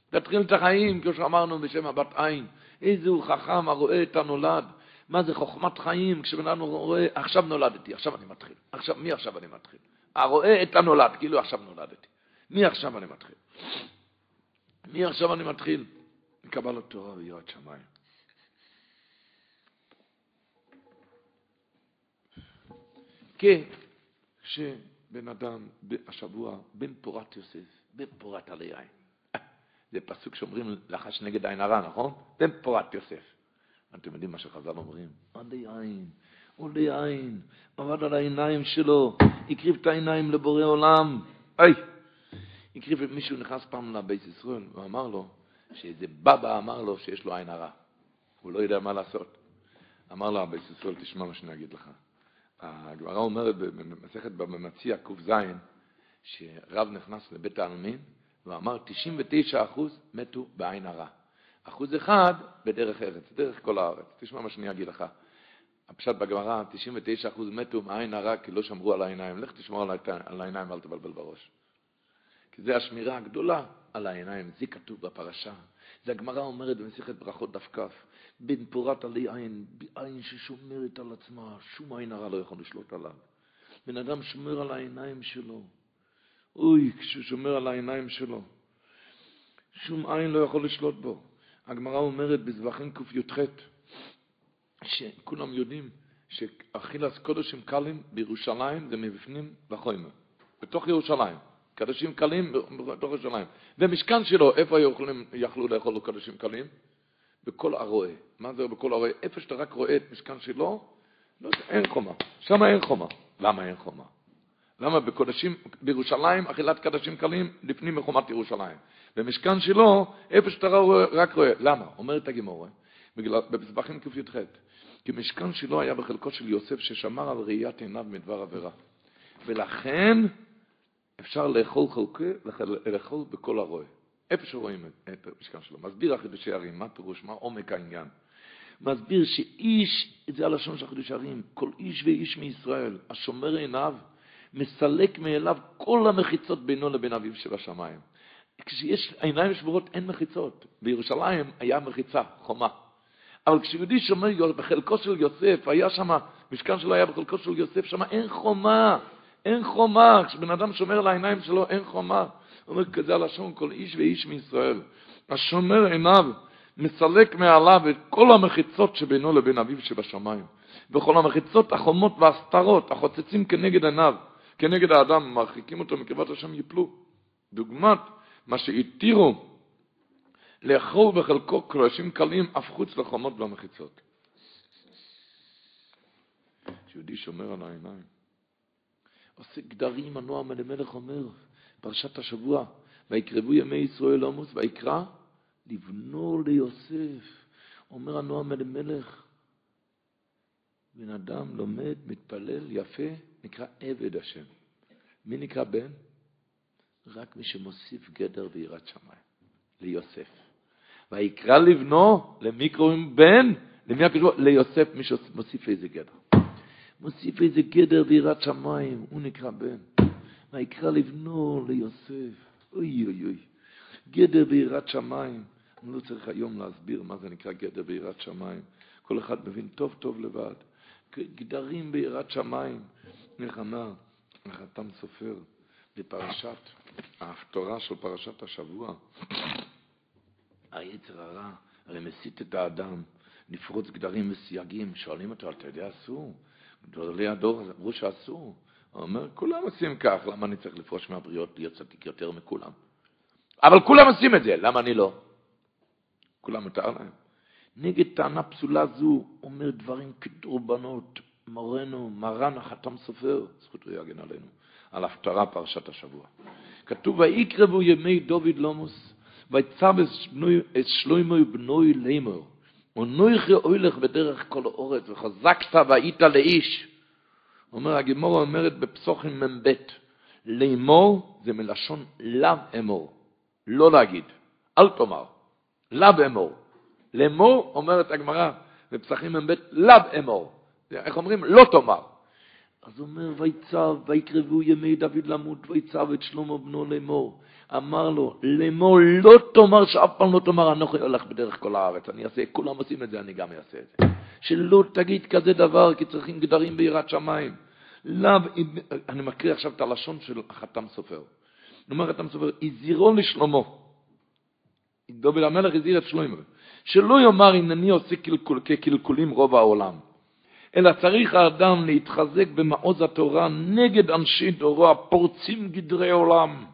תתחיל את החיים, כמו שאמרנו בשם הבת עין. איזה הוא חכם הרואה את הנולד. מה זה חוכמת חיים, כשבן אדם רואה, עכשיו נולדתי, עכשיו אני מתחיל. עכשיו, מי עכשיו אני מתחיל? הרואה את הנולד, כאילו עכשיו נולדתי. מי עכשיו אני מתחיל? מי עכשיו אני מתחיל? מקבלת תורה ויראת שמיים. כשבן אדם השבוע בן פורת יוסף, בן פורת עלי עין. זה פסוק שאומרים לחש נגד עין הרע, נכון? בן פורת יוסף. אתם יודעים מה שחז"ל אומרים? עלי עין, עלי עין, עבד על העיניים שלו, הקריב את העיניים לבורא עולם. היי! הקריב, מישהו נכנס פעם לבית ישראל, הוא אמר לו, שאיזה בבא אמר לו שיש לו עין הרע. הוא לא יודע מה לעשות. אמר לו הבית ישראל, תשמע מה שאני אגיד לך. הגמרא אומרת במסכת במציע ק"ז, שרב נכנס לבית העלמין ואמר 99% מתו בעין הרע. אחוז אחד בדרך ארץ, דרך כל הארץ. תשמע מה שאני אגיד לך. הפשט בגמרא, 99% מתו מעין הרע כי לא שמרו על העיניים. לך תשמור על העיניים ואל תבלבל בראש. כי זה השמירה הגדולה על העיניים. זה כתוב בפרשה. זה הגמרא אומרת במסכת ברכות דף כ', בן פורת עלי עין, עין ששומרת על עצמה, שום עין הרע לא יכול לשלוט עליו. בן אדם שומר על העיניים שלו. אוי, כשהוא שומר על העיניים שלו, שום עין לא יכול לשלוט בו. הגמרא אומרת בזבחים קי"ח, שכולם יודעים שאכילס קודשים קלים בירושלים זה מבפנים לחומר, בתוך ירושלים. קדושים קלים בתוך ירושלים. ומשכן שלו, איפה יכולים, יכלו לאכול קדושים קלים? בכל הרועה. מה זה בכל הרועה? איפה שאתה רק רואה את משכן שלו, לא אין חומה. שם אין חומה. למה אין חומה? למה בקודשים, בירושלים אכילת קדשים קלים לפנים מחומת ירושלים. במשכן שלו, איפה שאתה רק רואה. למה? אומרת הגמורה, במזבחים קי"ח. כי משכן שלו היה בחלקו של יוסף ששמר על ראיית עיניו מדבר עבירה. ולכן אפשר לאכול חלקי, לאכול בכל הרועה. איפה שרואים את המשכן שלו. מסביר החידושי ערים, מה פירוש, מה עומק העניין. מסביר שאיש, זה הלשון של חידושי ערים, כל איש ואיש מישראל, השומר עיניו, מסלק מאליו כל המחיצות בינו לבין אביו שבשמיים. כשיש עיניים שבורות אין מחיצות. בירושלים היה מחיצה, חומה. אבל כשיהודי שומר בחלקו של יוסף, היה שם, משכן שלו היה בחלקו של יוסף, שם אין חומה, אין חומה. כשבן אדם שומר על העיניים שלו, אין חומה. הוא אומר, כזה הלשון כל איש ואיש מישראל. השומר עיניו מסלק מעליו את כל המחיצות שבינו לבין אביו שבשמיים. וכל המחיצות, החומות והסתרות, החוצצים כנגד עיניו, כנגד האדם, מרחיקים אותו מקרבת השם יפלו. דוגמת מה שהתירו לאכול בחלקו קרשים קלים אף חוץ לחומות והמחיצות. יהודי שומר על העיניים. עושה גדרים, הנועם אלימלך אומר, פרשת השבוע, ויקרבו ימי ישראל עמוס, ויקרא לבנו ליוסף. אומר הנועם אלימלך, בן אדם לומד, מתפלל, יפה, נקרא עבד השם. מי נקרא בן? רק מי שמוסיף גדר ויראת שמיים, ליוסף. ויקרא לבנו, למי קוראים בן? למי הקשור? ליוסף, מי שמוסיף איזה גדר. מוסיף איזה גדר ויראת שמיים, הוא נקרא בן. ויקרא לבנו ליוסף, אוי אוי אוי. גדר ויראת שמיים. אני לא צריך היום להסביר מה זה נקרא גדר ויראת שמיים. כל אחד מבין טוב טוב לבד. גדרים ביראת שמיים. איך אמר החתם סופר בפרשת ההפטרה של פרשת השבוע, היצר הרע הרי מסית את האדם לפרוץ גדרים וסייגים. שואלים אותו, אתה יודע אסור? גדולי הדור אמרו שאסור. הוא אומר, כולם עושים כך, למה אני צריך לפרוש מהבריות להיות צדיק יותר מכולם? אבל כולם עושים את זה, למה אני לא? כולם מותר להם. נגד טענה פסולה זו אומר דברים כדורבנות, מורנו, מרן החתם סופר, זכותו יגן עלינו, על הפטרה פרשת השבוע. כתוב, ויקרבו ימי דוד לומוס, ויצב את שלוימו בנוי לימור, ונויכי אוילך בדרך כל אורץ, וחזקת והיית לאיש. אומר, הגמור אומרת בפסוחים מ"ב, לימור זה מלשון לאו אמור, לא להגיד, אל תאמר, לאו אמור. לאמור, אומרת הגמרא בפסחים מ"ב, לאו אמור. איך אומרים? לא תאמר. אז אומר, ויצב, ויקרבו ימי דוד למות, ויצב את שלמה בנו לאמור. אמר לו, לאמור לא תאמר, שאף פעם לא תאמר, אנוכי הולך בדרך כל הארץ. אני אעשה, כולם עושים את זה, אני גם אעשה את זה. שלא תגיד כזה דבר, כי צריכים גדרים ביראת שמיים. לאו, אני מקריא עכשיו את הלשון של החתם סופר. אומר חתם סופר, הזהירו לשלמה. דוד המלך הזהיר את שלמה. שלא יאמר הנני עושה קלקול, כקלקולים רוב העולם. אלא צריך האדם להתחזק במעוז התורה נגד אנשי דורו הפורצים גדרי עולם.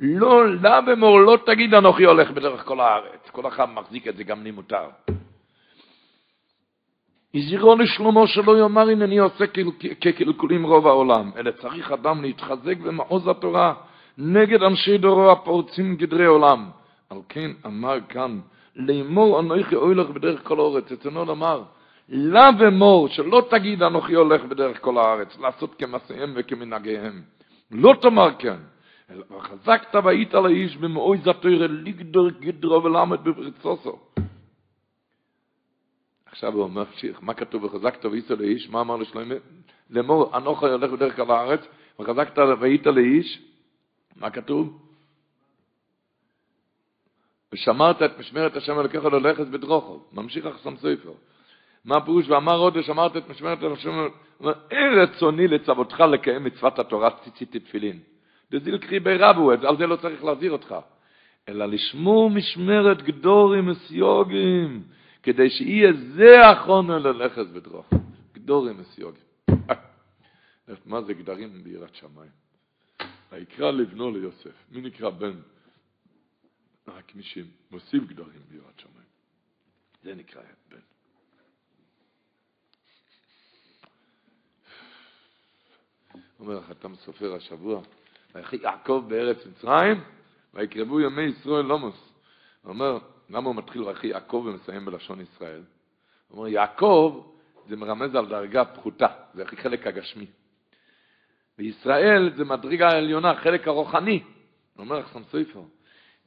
לא, לה במור, לא תגיד אנוכי הולך בדרך כל הארץ. כל אחד מחזיק את זה, גם לי מותר. הזהירו לשלמה שלא יאמר הנני עושה כקלקולים רוב העולם, אלא צריך אדם להתחזק במעוז התורה נגד אנשי דורו הפורצים גדרי עולם. על כן אמר כאן, לאמור אנוכי הולך בדרך כל הארץ, אצלנו לומר, לה ומור, שלא תגיד אנוכי הולך בדרך כל הארץ, לעשות כמעשיהם וכמנהגיהם. לא תאמר כן, אלא חזקת והיית לאיש במאוי זתוירה לגדור גדרו ולמד בברצוסו. עכשיו הוא אומר, מה כתוב וחזקת והיית לאיש? מה אמר לשלמה? לאמור אנוכי הולך בדרך כל הארץ, וחזקת והיית לאיש, מה כתוב? ושמרת את משמרת השם אלוקיך ללכת בדרוכו. ממשיך החסם סופר. מה הפירוש? ואמר עוד ושמרת את משמרת השם, אין רצוני לצוותך לקיים מצוות התורה ציצית תפילין. דזיל קרי ברבו, על זה לא צריך להזהיר אותך. אלא לשמור משמרת גדורים וסיוגים, כדי שיהיה זה החומר ללכת בדרוך. גדורים וסיוגים. מה זה גדרים ביראת שמיים? ויקרא לבנו ליוסף. מי נקרא בן? רק מי שמוסיף גדרים ביראת שמיים. זה נקרא בן. אומר החתם סופר השבוע, ויחי יעקב בארץ מצרים, ויקרבו ימי ישראל לומוס. אומר, למה הוא מתחיל רק יעקב ומסיים בלשון ישראל? הוא אומר, יעקב זה מרמז על דרגה פחותה, זה החלק הגשמי. וישראל זה מדרגה העליונה, חלק הרוחני. הוא אומר לך סופר,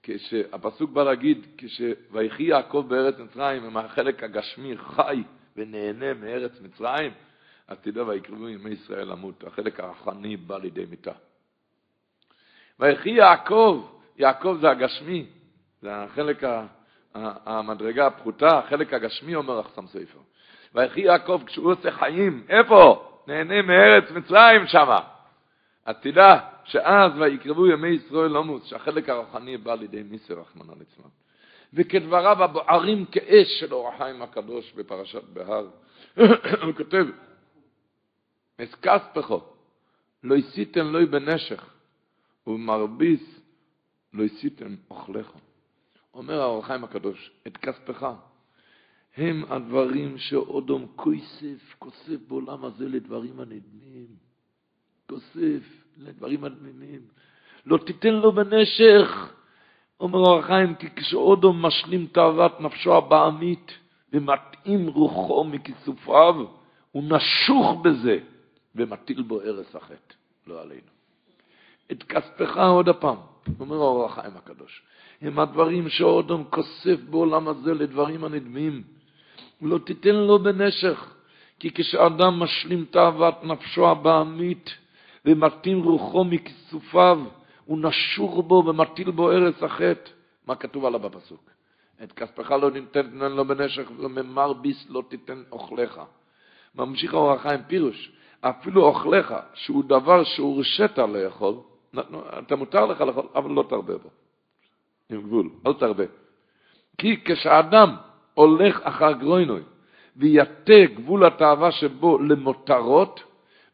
כשהפסוק בא להגיד, כשויחי יעקב בארץ מצרים, עם החלק הגשמי חי ונהנה מארץ מצרים, אז תדע ויקרבו ימי ישראל למות, החלק הרוחני בא לידי מיתה. ויחי יעקב, יעקב זה הגשמי, זה החלק, המדרגה הפחותה, החלק הגשמי, אומר אחסם ספר. ויחי יעקב כשהוא עושה חיים, איפה? נהנה מארץ מצרים שמה. אז תדע שאז ויקרבו ימי ישראל לומוס, שהחלק הרוחני בא לידי מיסר רחמנא ליצלן. וכדבריו הבוערים כאש של אור החיים הקדוש בפרשת בהר. הוא כותב, אס כספכו, לא הסיתם לוי בנשך, ובמרביס לא הסיתם אוכלך. אומר האור החיים הקדוש, את כספך, הם הדברים שאודום כוסף, כוסף בעולם הזה לדברים הנדמים. כוסף לדברים הנדמים. לא תיתן לו בנשך. אומר אור החיים, כי כשאודום משלים תאוות נפשו הבעמית ומתאים רוחו מכיסופיו, הוא נשוך בזה ומטיל בו הרס החטא, לא עלינו. את כספך עוד הפעם, אומר אור החיים הקדוש. הם הדברים שאודום כוסף בעולם הזה לדברים הנדמים. לא תיתן לו בנשך, כי כשאדם משלים תאוות נפשו הבעמית ומתאים רוחו מכיסופיו, הוא נשור בו ומטיל בו ארץ החטא. מה כתוב עליו בפסוק? את כספך לא ניתן לו בנשך וממר ביס לא תיתן אוכלך. ממשיך האור החיים פירוש, אפילו אוכלך, שהוא דבר שהורשית לאכול, אתה מותר לך לאכול, אבל לא תרבה בו. עם גבול, אל תרבה. כי כשאדם הולך אחר גרוינוי ויתה גבול התאווה שבו למותרות,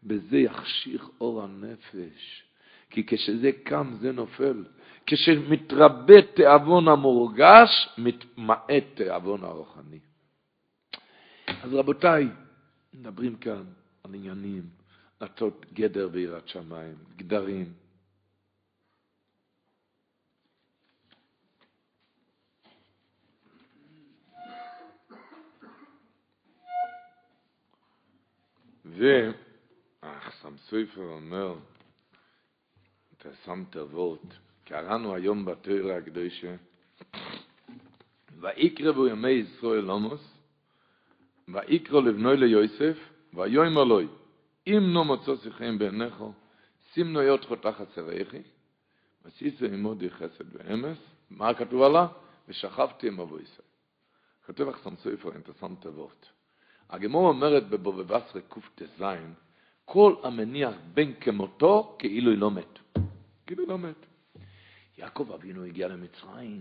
בזה יחשיך אור הנפש. כי כשזה קם זה נופל. כשמתרבה תיאבון המורגש, מתמעט תיאבון הרוחני. אז רבותיי, מדברים כאן על עניינים, לעשות גדר ביראת שמיים, גדרים. והחסם סופר אומר, שמת וורט, קראנו היום בתוירה הקדושה, ויקרבו ימי ישראל עמוס, ויקרא לבנוי ליוסף, ויום אלוהי, אם נו מוצא שיחים בעיניך, שים נויות חותך עשריכי, וסיסו עמודי חסד ואמס, מה כתוב עלה? ושכבתי עם אבו ישראל. כתוב לך סמסויפר, שמת וורט. הגמור אומרת בבובבסרי קט"ז, כל המניח בן כמותו כאילו לא מת. כאילו לא מת. יעקב אבינו הגיע למצרים,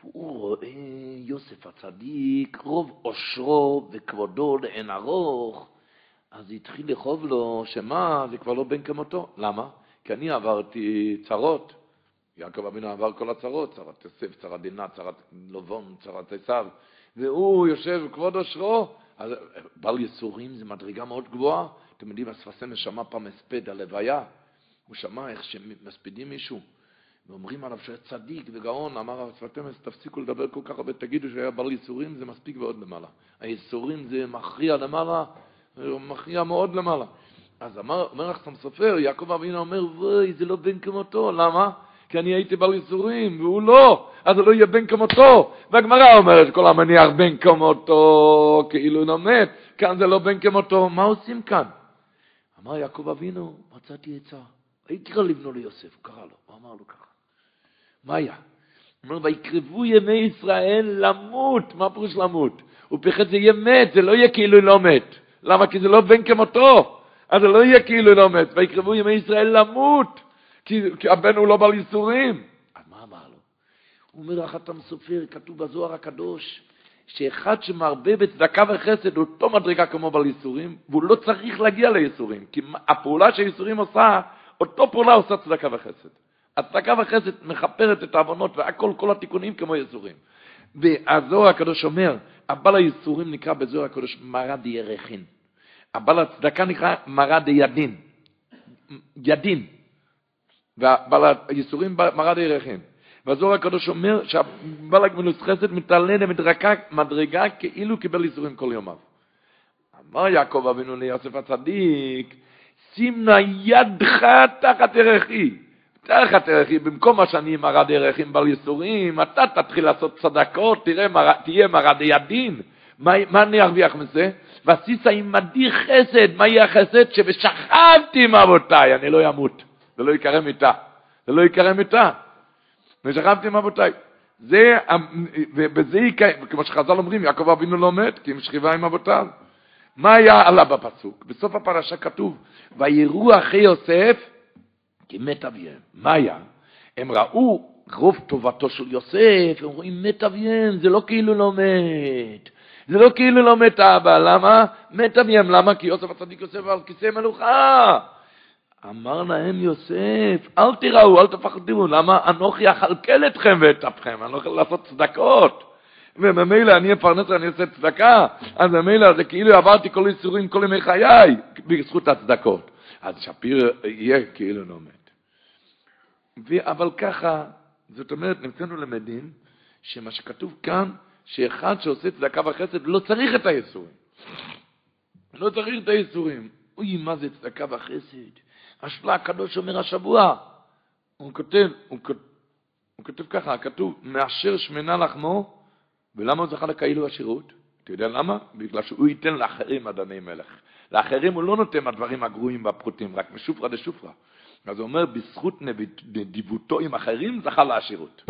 והוא רואה יוסף הצדיק, רוב עושרו וכבודו לאין ארוך, אז התחיל לכאוב לו, שמה, זה כבר לא בן כמותו. למה? כי אני עברתי צרות. יעקב אבינו עבר כל הצרות, צרת יוסף, צרת דינה, צרת לובון, צרת עשיו. והוא יושב כבוד אושרו, אז בל יסורים זה מדרגה מאוד גבוהה. אתם יודעים, הספסמס שמע פעם הספד הלוויה, הוא שמע איך שמספידים מישהו, ואומרים עליו שהיה צדיק וגאון, אמר הספסמס, תפסיקו לדבר כל כך הרבה, תגידו שהיה בל יסורים, זה מספיק ועוד למעלה. היסורים זה מכריע למעלה, מכריע מאוד למעלה. אז אמר, אומר לך סופר, יעקב אבינו אומר, וואי, זה לא בן כמותו, למה? כי אני הייתי בל ייסורים, והוא לא, אז הוא לא יהיה בן כמותו. והגמרא אומרת, כל המניח בן כמותו, כאילו לא מת, כאן זה לא בן כמותו, מה עושים כאן? אמר יעקב אבינו, מצאתי עצה. הייתי קרא לבנו ליוסף, הוא קרא לו, הוא אמר לו ככה. מה היה? הוא אומר, ויקרבו ימי ישראל למות, מה פירוש למות? הוא פחד זה יהיה מת, זה לא יהיה כאילו לא מת. למה? כי זה לא בן כמותו. אז זה לא יהיה כאילו לא מת. ויקרבו ימי ישראל למות. כי, כי הבן לא בעל ייסורים. אז מה אמר לו? הוא אומר, החתם סופר, כתוב בזוהר הקדוש, שאחד שמרבה בצדקה וחסד הוא אותו מדרגה כמו בעל ייסורים, והוא לא צריך להגיע לייסורים, כי הפעולה שהייסורים עושה, אותו פעולה עושה צדקה וחסד. הצדקה וחסד מכפרת את העוונות והכל, כל התיקונים כמו ייסורים. והזוהר הקדוש אומר, הבעל הייסורים נקרא בזוהר הקדוש מרד ירחין. הבעל הצדקה נקרא מרד ידין. ידין. והייסורים מרד ירחין. והזוהר הקדוש אומר שהבעל הגמילוס חסד למדרגה מדרגה כאילו קיבל איסורים כל יומיו. אמר יעקב אבינו ליוסף הצדיק, שים נא ידך תחת ערכי. תחת ערכי, במקום מה שאני מרד ערכים בל ייסורים, אתה תתחיל לעשות צדקות, תראה, מר, תהיה מרדי הדין. מה, מה אני ארוויח מזה? ועשית עמדי חסד, מה יהיה החסד? שבשכבתי עם אבותיי, אני לא אמות, זה לא יקרא מיתה. זה לא יקרא מיתה. ושכבתי עם אבותיי. זה, ובזה יקרה, כמו שחז"ל אומרים, יעקב אבינו לא מת, כי אם שכיבה עם אבותיו. מה היה עלה בפסוק? בסוף הפרשה כתוב, ויראו אחי יוסף כי מת אביהם. מה היה? הם ראו רוב טובתו של יוסף, הם רואים מת אביהם, זה לא כאילו לא מת. זה לא כאילו לא מת אבא, למה? מת אביהם, למה? כי יוסף הצדיק יוסף על כיסא מלוכה. אמר להם יוסף, אל תיראו, אל תפחדו, למה אנוכי אכלכל אתכם ואת אפכם, אני לא יכול לעשות צדקות. וממילא אני אפרנס ואני עושה צדקה, אז ממילא זה כאילו עברתי כל איסורים כל ימי חיי, בזכות הצדקות. אז שפיר יהיה כאילו לא מת. אבל ככה, זאת אומרת, נמצאנו למדים, שמה שכתוב כאן, שאחד שעושה צדקה וחסד לא צריך את האיסורים. לא צריך את האיסורים. אוי, מה זה צדקה וחסד? השפלה הקדוש אומר השבוע. הוא כותב, הוא, הוא כותב ככה, כתוב, מאשר שמנה לחמו, ולמה הוא זכה לכאילו השירות? אתה יודע למה? בגלל שהוא ייתן לאחרים אדני מלך. לאחרים הוא לא נותן מהדברים הגרועים והפחותים, רק משופרא דשופרא. אז הוא אומר, בזכות נדיבותו עם אחרים זכה לעשירות.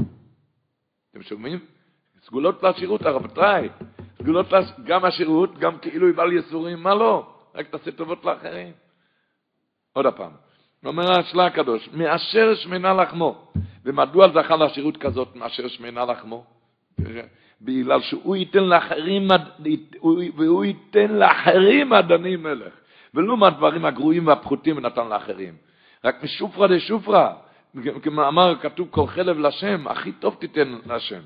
אתם שומעים? סגולות לעשירות, הרבותיי. סגולות גם השירות, גם כאילו היא בעל יסורים, מה לא? רק תעשה טובות לאחרים. עוד הפעם. אומר השלה הקדוש, מאשר שמנה לחמו. ומדוע זכה לעשירות כזאת מאשר שמנה לחמו? בגלל שהוא ייתן לאחרים, והוא ייתן לאחרים אדני מלך. ולא מהדברים הגרועים והפחותים נתן לאחרים. רק משופרא דשופרא, כמאמר כתוב כל חלב לשם, הכי טוב תיתן לשם.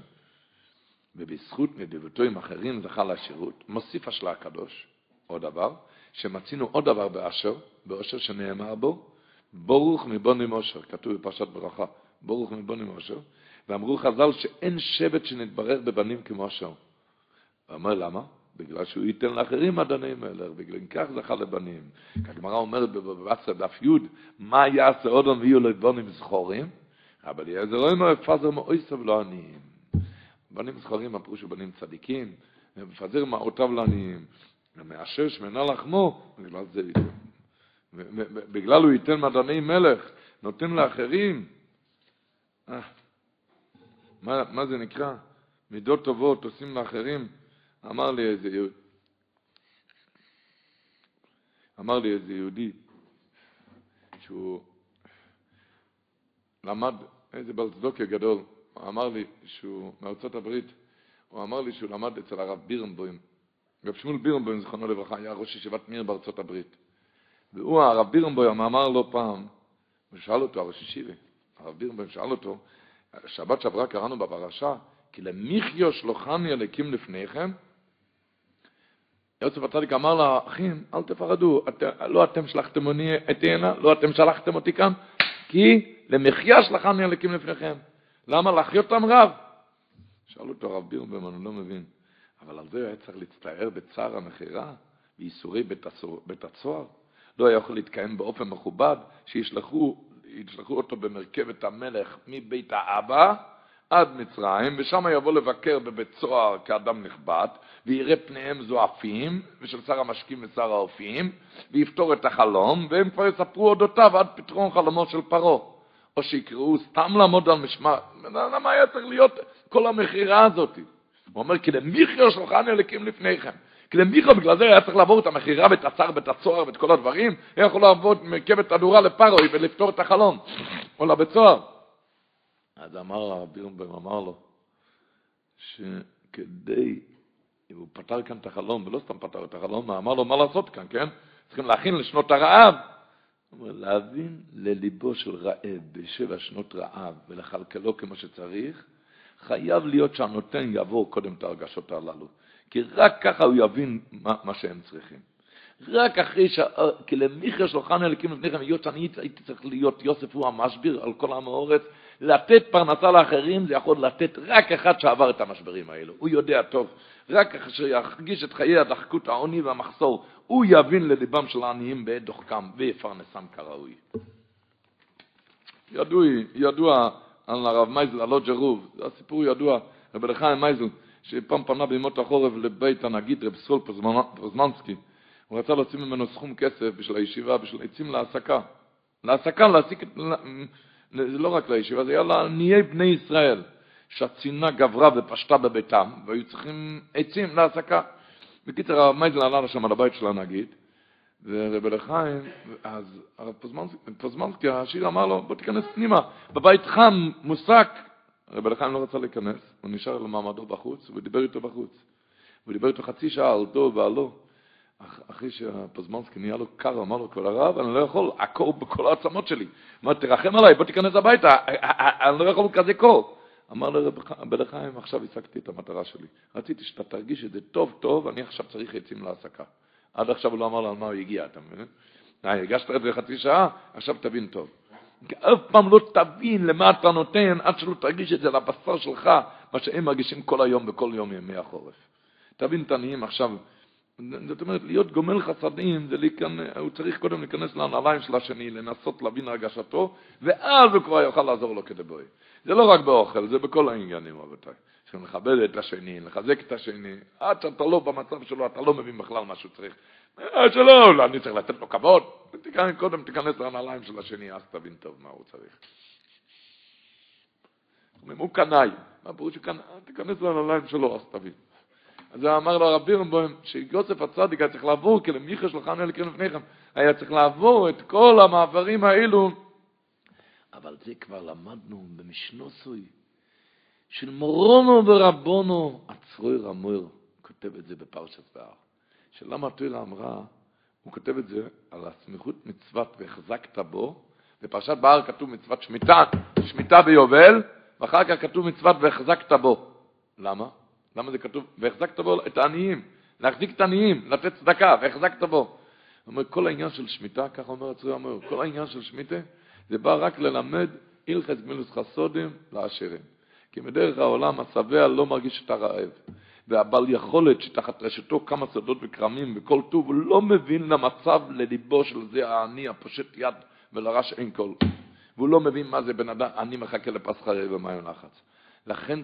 ובזכות נדיבותו עם אחרים זכה לשירות, מוסיף השלה הקדוש, עוד דבר, שמצינו עוד דבר באשר, באשר שנאמר בו, ברוך מבונים אושר, כתוב בפרשת ברכה, ברוך מבונים אושר, ואמרו חז"ל שאין שבט שנתברך בבנים כמו אשר. ואומר למה? בגלל שהוא ייתן לאחרים אדוני מלך, בגלל כך זכה לבנים. הגמרא אומרת בבצע דף י', מה יעשה אודום ויהיו לבונים זכורים? אבל יעזר אומר, פזר מאויסב לא עניים. בנים זכורים, הפירוש של בנים צדיקים, מפזר מעותיו לעניים. ומאשר שמנה לחמו, בגלל זה, בגלל הוא ייתן מדעני מלך, נותן לאחרים. אה, מה, מה זה נקרא? מידות טובות עושים לאחרים. אמר לי איזה יהודי, אמר לי איזה יהודי שהוא למד, איזה בעל צדוקיה גדול, הוא אמר לי שהוא מארצות הברית, הוא אמר לי שהוא למד אצל הרב בירנבוים, רב שמואל בירנבוים, זכרונו לברכה, היה ראש ישיבת מיר בארצות הברית. והוא, הרב בירנבוים, אמר לו פעם, הוא שאל אותו, הראש ישיבי, הרב בירנבוים שאל אותו, שבת שעברה קראנו בפרשה, כי למיכיו שלוחני אליקים לפניכם, יוסף הצדיק אמר לאחים, אל תפחדו, את, לא אתם שלחתם אותי הנה, לא אתם שלחתם אותי כאן, כי למחיה שלחני אליקים לפניכם. למה? להחיות אותם רב. שאל אותו הרב בירנבוים, אני לא מבין. אבל על זה היה צריך להצטער בצער המכירה, בייסורי בית הצוהר. לא היה יכול להתקיים באופן מכובד, שישלחו אותו במרכבת המלך מבית האבא עד מצרים, ושם יבוא לבקר בבית סוהר כאדם נכבד, ויראה פניהם זועפים, ושל שר המשקים ושר האופים, ויפתור את החלום, והם כבר יספרו אודותיו עד פתרון חלומו של פרעה. או שיקראו סתם לעמוד על משמע, למה היה צריך להיות כל המכירה הזאת? הוא אומר, כי למיכיו שלחני אלוקים לפניכם. כי למיכיו בגלל זה היה צריך לעבור את המכירה ואת הצער ואת הצוהר ואת כל הדברים, היה יכול לעבור מרכבת הדורה לפרוי ולפתור את החלום, או לבית סוהר. אז אמר הרב בירנבוים, אמר לו, שכדי, הוא פתר כאן את החלום, ולא סתם פתר את החלום, אמר לו מה לעשות כאן, כן? צריכים להכין לשנות הרעב. אומר, להבין לליבו של רעב בשבע שנות רעב ולכלכלו כמו שצריך, חייב להיות שהנותן יעבור קודם את הרגשות הללו. כי רק ככה הוא יבין מה, מה שהם צריכים. רק אחרי ש... כי למיכר שלוחן אלוקים לפניכם, היות שאני הייתי צריך להיות יוסף הוא המשביר על כל עם האורץ, לתת פרנסה לאחרים זה יכול לתת רק אחד שעבר את המשברים האלו. הוא יודע טוב. רק כאשר ירגיש את חיי הדחקות, העוני והמחסור, הוא יבין לליבם של העניים בעת דוחקם ויפרנסם כראוי. ידוע, ידוע על הרב מייזל, על הלודז'ר רוב, זה הסיפור ידוע, רבי אליה חיים מייזל, שפעם פנה בימות החורף לבית הנגיד רב סול פוזננסקי, הוא רצה להוציא ממנו סכום כסף בשביל הישיבה, בשביל עצים להסקה. להסקה, להסיק, זה לא רק לישיבה, זה היה לעניי בני ישראל, שהצינה גברה ופשטה בביתם, והיו צריכים עצים להסקה. בקיצר, הרב מייזל עלה לשם על הבית של הנגיד, ורבי לחיים, אז הרב פוזמנסקי, השיר אמר לו, בוא תיכנס פנימה, בבית חם, מוסק. רבי לחיים לא רצה להיכנס, הוא נשאר למעמדו בחוץ, והוא דיבר איתו בחוץ. הוא דיבר איתו חצי שעה על דו ועל לא. אחרי שהפוזמנסקי נהיה לו קר, אמר לו, כבוד הרב, אני לא יכול, הקור בכל העצמות שלי. אמר, תרחם עליי, בוא תיכנס הביתה, אני לא יכול כזה קור. אמר לו רבי לחיים, עכשיו השגתי את המטרה שלי. רציתי שאתה תרגיש את זה טוב טוב, אני עכשיו צריך עצים להעסקה. עד עכשיו הוא לא אמר לו על מה הוא הגיע, אתה מבין? אה, הגשת את זה חצי שעה, עכשיו תבין טוב. אף פעם לא תבין למה אתה נותן עד שלא תרגיש את זה לבשר שלך, מה שהם מרגישים כל היום בכל יום ימי החורף. תבין את העניים עכשיו. זאת אומרת, להיות גומל חסדים, זה להיכנס, הוא צריך קודם להיכנס לנעליים של השני, לנסות להבין הרגשתו, ואז הוא כבר יוכל לעזור לו כדבוי. זה לא רק באוכל, זה בכל העניינים, רבותיי. לכבד את השני, לחזק את השני, עד שאתה לא במצב שלו, אתה לא מבין בכלל מה שהוא צריך. אה, שלא, לא, אני צריך לתת לו כבוד. קודם תיכנס לנעליים של השני, אז תבין טוב מה הוא צריך. אומרים, הוא קנאי. מה פירוש קנאי? תיכנס לנעליים שלו, אז תבין. אז אמר לו הרב בירנבוים, שיוסף הצדיק היה צריך לעבור, כי למיכה שלחנו אלה קרן לפניכם, היה צריך לעבור את כל המעברים האלו. אבל זה כבר למדנו במשנוסוי. של מורונו ורבונו, עצרוי רמור, כותב את זה בפרשת בהר. שלמה התוירה אמרה, הוא כותב את זה על הסמיכות מצוות והחזקת בו, בפרשת בהר כתוב מצוות שמיטה, שמיטה ביובל, ואחר כך כתוב מצוות והחזקת בו. למה? למה זה כתוב? והחזקת בו את העניים, להחזיק את העניים, לתת צדקה, והחזקת בו. הוא אומר, כל העניין של שמיטה, ככה אומר הצורי אומר, כל העניין של שמיטה, זה בא רק ללמד הלכס גמילוס חסודים לעשירים. כי מדרך העולם השבע לא מרגיש את הרעב. והבעל יכולת שתחת רשתו כמה שדות וכרמים וכל טוב, הוא לא מבין למצב לליבו של זה העני הפושט יד ולרש אין כל. והוא לא מבין מה זה בן אדם, אני מחכה לפסחא ומים לחץ. לכן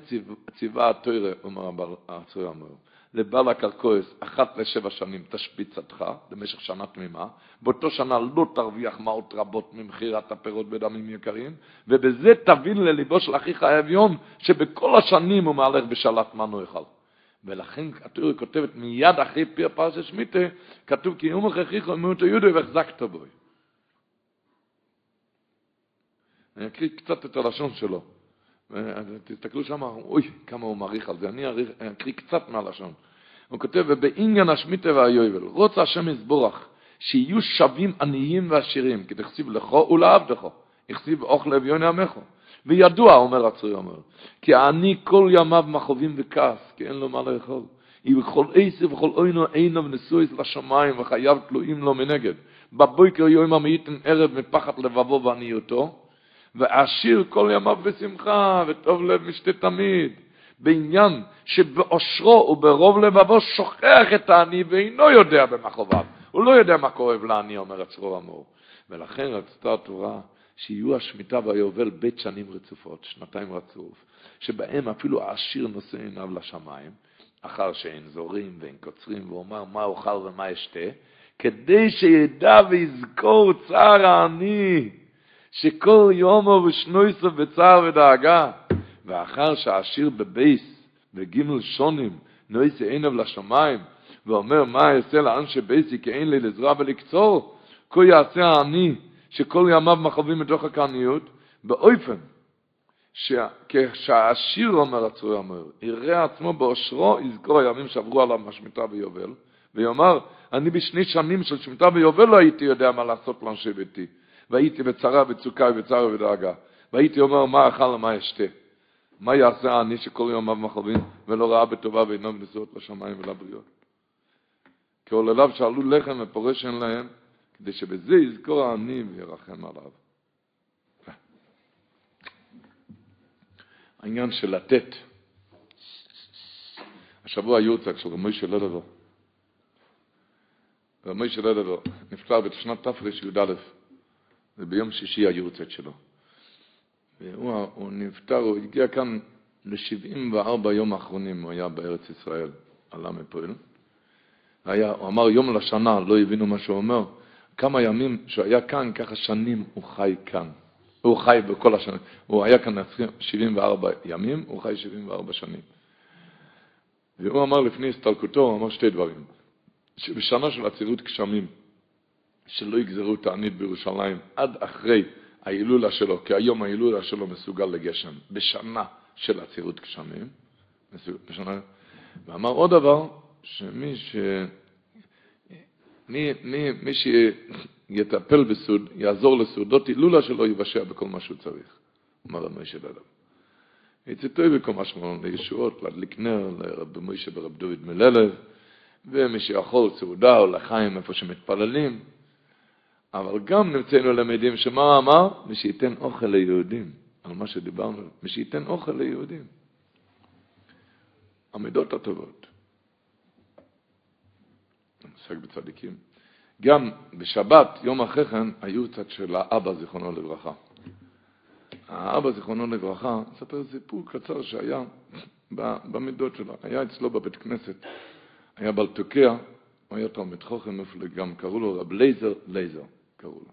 ציווה התוירה, אומר הבעל הצויר אומר, לבעל הקרקועס אחת לשבע שנים תשביץ עדך למשך שנה תמימה, באותו שנה לא תרוויח מעות רבות ממכירת הפירות בדמים יקרים, ובזה תבין לליבו של אחיך האביון שבכל השנים הוא מהלך בשלט מנו אחד. ולכן התיאוריה כותבת מיד אחרי פיר פרשת שמיטה, כתוב כי יום הכרחיך ומיעוטו יודו והחזקת בו. אני אקריא קצת את הלשון שלו. תסתכלו שם, אוי, כמה הוא מעריך על זה. אני אקריא קצת מהלשון. הוא כותב, ובעניין השמיטה והיובל, רוצה השם יסבורך, שיהיו שווים עניים ועשירים, כי תכסיב לכו ולעבדך, יכסיב אוכל אביון ימך. וידוע, אומר הצרי אומר, כי העני כל ימיו מחובים וכעס, כי אין לו מה לאכול. ובכל עשר וכל עוינו עינו ונשואיס לשמיים וחייו תלויים לו מנגד. בבוקר יום המאיתן ערב מפחד לבבו ועניותו, ועשיר כל ימיו בשמחה, וטוב לב משתה תמיד. בעניין שבאושרו וברוב לבבו שוכח את העני ואינו יודע במחוביו. הוא לא יודע מה כואב לעני, אומר הצרור אמור. ולכן רצתה התורה שיהיו השמיטה והיובל בית שנים רצופות, שנתיים רצוף, שבהם אפילו העשיר נושא עיניו לשמיים, אחר שאין זורים ואין קוצרים, ואומר מה אוכל ומה אשתה, כדי שידע ויזכור צער העני, שכל יומו ושנויסו בצער ודאגה, ואחר שהעשיר בבייס וגימל שונים נויסי עיניו לשמיים, ואומר מה אעשה לאנשי בייסי כי אין לי לזרוע ולקצור, כה יעשה העני שכל ימיו מחווים מתוך הקניות, באופן כשהעשיר אומר הצרוי אומר, יראה עצמו באושרו, יזכור הימים שעברו עליו מהשמיטה ביובל, ויאמר, אני בשני שנים של שמיטה ביובל לא הייתי יודע מה לעשות לאנשי ביתי. והייתי בצרה, בצוקה ובצער ובדאגה. והייתי אומר, מה אכל ומה אשתה? מה יעשה העני שכל אב מחלבים ולא ראה בטובה ואינו בנשואות לשמיים ולבריות? כי עולליו שאלו לחם ופורש אין להם, כדי שבזה יזכור העני וירחם עליו. העניין של לתת. השבוע יורצק של רמי של לדבר. רמי של לדבר נפטר בשנת תרי"א, זה ביום שישי היורצק שלו. והוא הוא נפטר, הוא הגיע כאן ל-74 יום האחרונים, הוא היה בארץ ישראל, עלה מפועל. הוא אמר יום לשנה, לא הבינו מה שהוא אומר. כמה ימים שהוא היה כאן, ככה שנים הוא חי כאן. הוא חי בכל השנים. הוא היה כאן 74 ימים, הוא חי 74 שנים. והוא אמר לפני הסתלקותו, הוא אמר שתי דברים. שבשנה של עצירות גשמים, שלא יגזרו תענית בירושלים עד אחרי ההילולה שלו, כי היום ההילולה שלו מסוגל לגשם, בשנה של עצירות גשמים, בשנה, ואמר עוד דבר, שמי ש... מי, מי, מי שיטפל בסוד, יעזור לסעודות הילולה שלו, יבשע בכל מה שהוא צריך, אמר משה דדב. יצאתו בכל מה שמונה לישועות, להדליק נר, לרב משה ורב דוד מללב, ומי שיכול סעודה או לחיים איפה שמתפללים, אבל גם נמצאנו למדים שמה אמר? מי שייתן אוכל ליהודים, על מה שדיברנו, מי שייתן אוכל ליהודים. המידות הטובות. עוסק בצדיקים. גם בשבת, יום אחרי כן, היו קצת של האבא, זיכרונו לברכה. האבא, זיכרונו לברכה, מספר סיפור קצר שהיה במידות שלו. היה אצלו בבית כנסת, היה תוקע, הוא היה תלמיד חוכם גם קראו לו רב לייזר לייזר, קראו לו.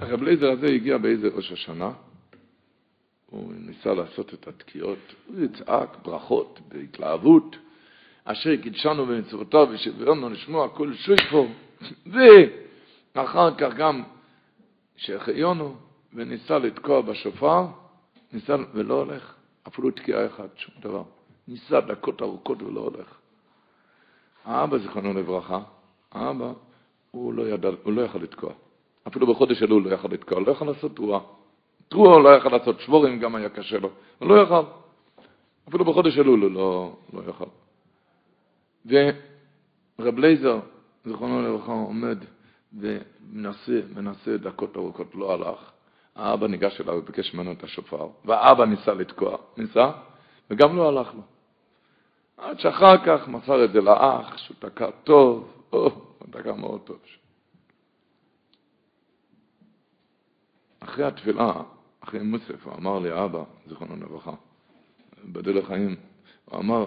רב לייזר הזה הגיע באיזה ראש השנה, הוא ניסה לעשות את התקיעות, הוא יצעק ברכות בהתלהבות. אשר קידשנו במצוותיו וציוונו לשמוע קול שויפר, ואחר כך גם שהחיינו וניסה לתקוע בשופר, ניסה, ולא הולך, אפילו תקיעה אחת, שום דבר. ניסה דקות ארוכות ולא הולך. האבא, זיכרונו לברכה, האבא, הוא לא ידע, הוא לא יכל לתקוע. אפילו בחודש אלול לא יכל לתקוע, לא יכל לעשות תרועה. תרועה לא יכל לעשות, שבורים גם היה קשה לו, הוא לא יכל. אפילו בחודש אלול הוא לא, לא יכל. ורב לייזר, זיכרונו לברכה, עומד ומנסה, מנסה דקות ארוכות, לא הלך. האבא ניגש אליו וביקש ממנו את השופר, והאבא ניסה לתקוע, ניסה, וגם לא הלך לו. עד שאחר כך מסר את זה לאח, שהוא תקע טוב, או, הוא תקע מאוד טוב. אחרי התפילה, אחרי מוסף, הוא אמר לי, אבא, זיכרונו לברכה, בדל החיים, הוא אמר,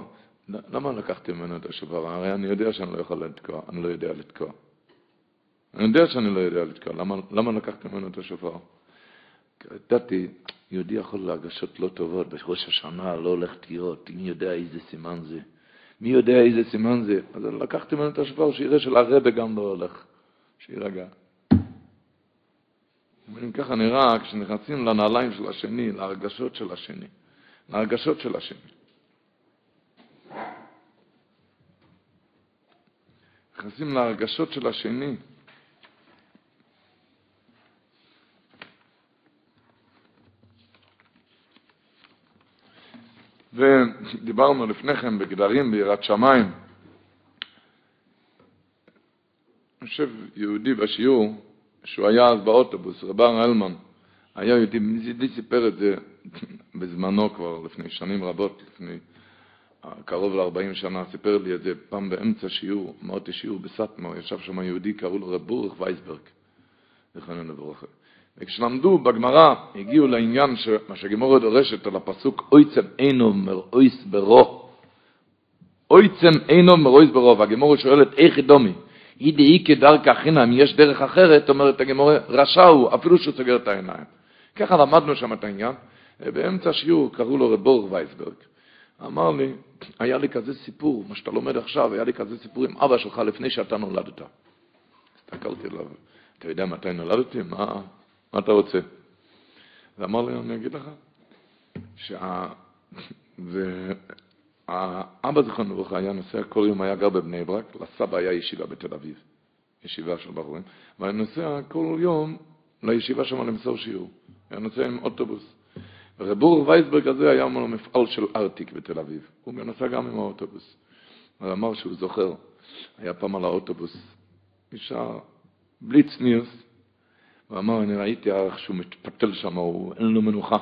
למה לקחתי ממנו את השופר? הרי אני יודע שאני לא יכול לתקוע, אני לא יודע לתקוע. אני יודע שאני לא יודע לתקוע, למה, למה לקחתי ממנו את השופר? ידעתי, יהודי יכול להרגשות לא טובות, בראש השנה לא הולך תקיעות, מי יודע איזה סימן זה? מי יודע איזה סימן זה? אז לקחתי ממנו את השופר, שיראה שלרבה גם לא הולך, שיירגע. אם ככה נראה כשנכנסים לנעליים של השני, להרגשות של השני, להרגשות של השני. נכנסים להרגשות של השני. ודיברנו לפני כן בגדרים ביראת שמיים. אני חושב יהודי בשיעור, שהוא היה אז באוטובוס, רבר אלמן, היה יהודי, מזידי סיפר את זה בזמנו כבר, לפני שנים רבות, לפני קרוב ל-40 שנה, סיפר לי את זה פעם באמצע שיעור, אמרתי שיעור בסטמר, ישב שם יהודי, קראו לו רב בורך וייסברג, זכרנו לברכה. וכשלמדו בגמרא, הגיעו לעניין מה שהגמורה דורשת על הפסוק אויצם אינו מרואיס ברו. אויצם אינו מרואיס ברו, והגמורה שואלת איך דומי. ידעי כדרכא חינם, יש דרך אחרת, אומרת הגמורה, רשע הוא, אפילו שהוא סוגר את העיניים. ככה למדנו שם את העניין. באמצע השיעור קראו לו רב וייסברג. אמר לי, היה לי כזה סיפור, מה שאתה לומד עכשיו, היה לי כזה סיפור עם אבא שלך לפני שאתה נולדת. הסתכלתי עליו, אתה יודע מתי נולדתי? מה, מה אתה רוצה? ואמר לי, אני אגיד לך, שהאבא זכרון לברכה היה נוסע כל יום, היה גר בבני ברק, לסבא היה ישיבה בתל אביב, ישיבה של בחורים, והיה נוסע כל יום לישיבה שם למסור שיעור. היה נוסע עם אוטובוס. ורבור וייסברג הזה היה לו מפעל של ארטיק בתל אביב. הוא נסע גם עם האוטובוס. הוא אמר שהוא זוכר, היה פעם על האוטובוס, אישה בלי צניוס, הוא אמר, אני ראיתי איך שהוא מתפתל שם, הוא, אין לו מנוחה.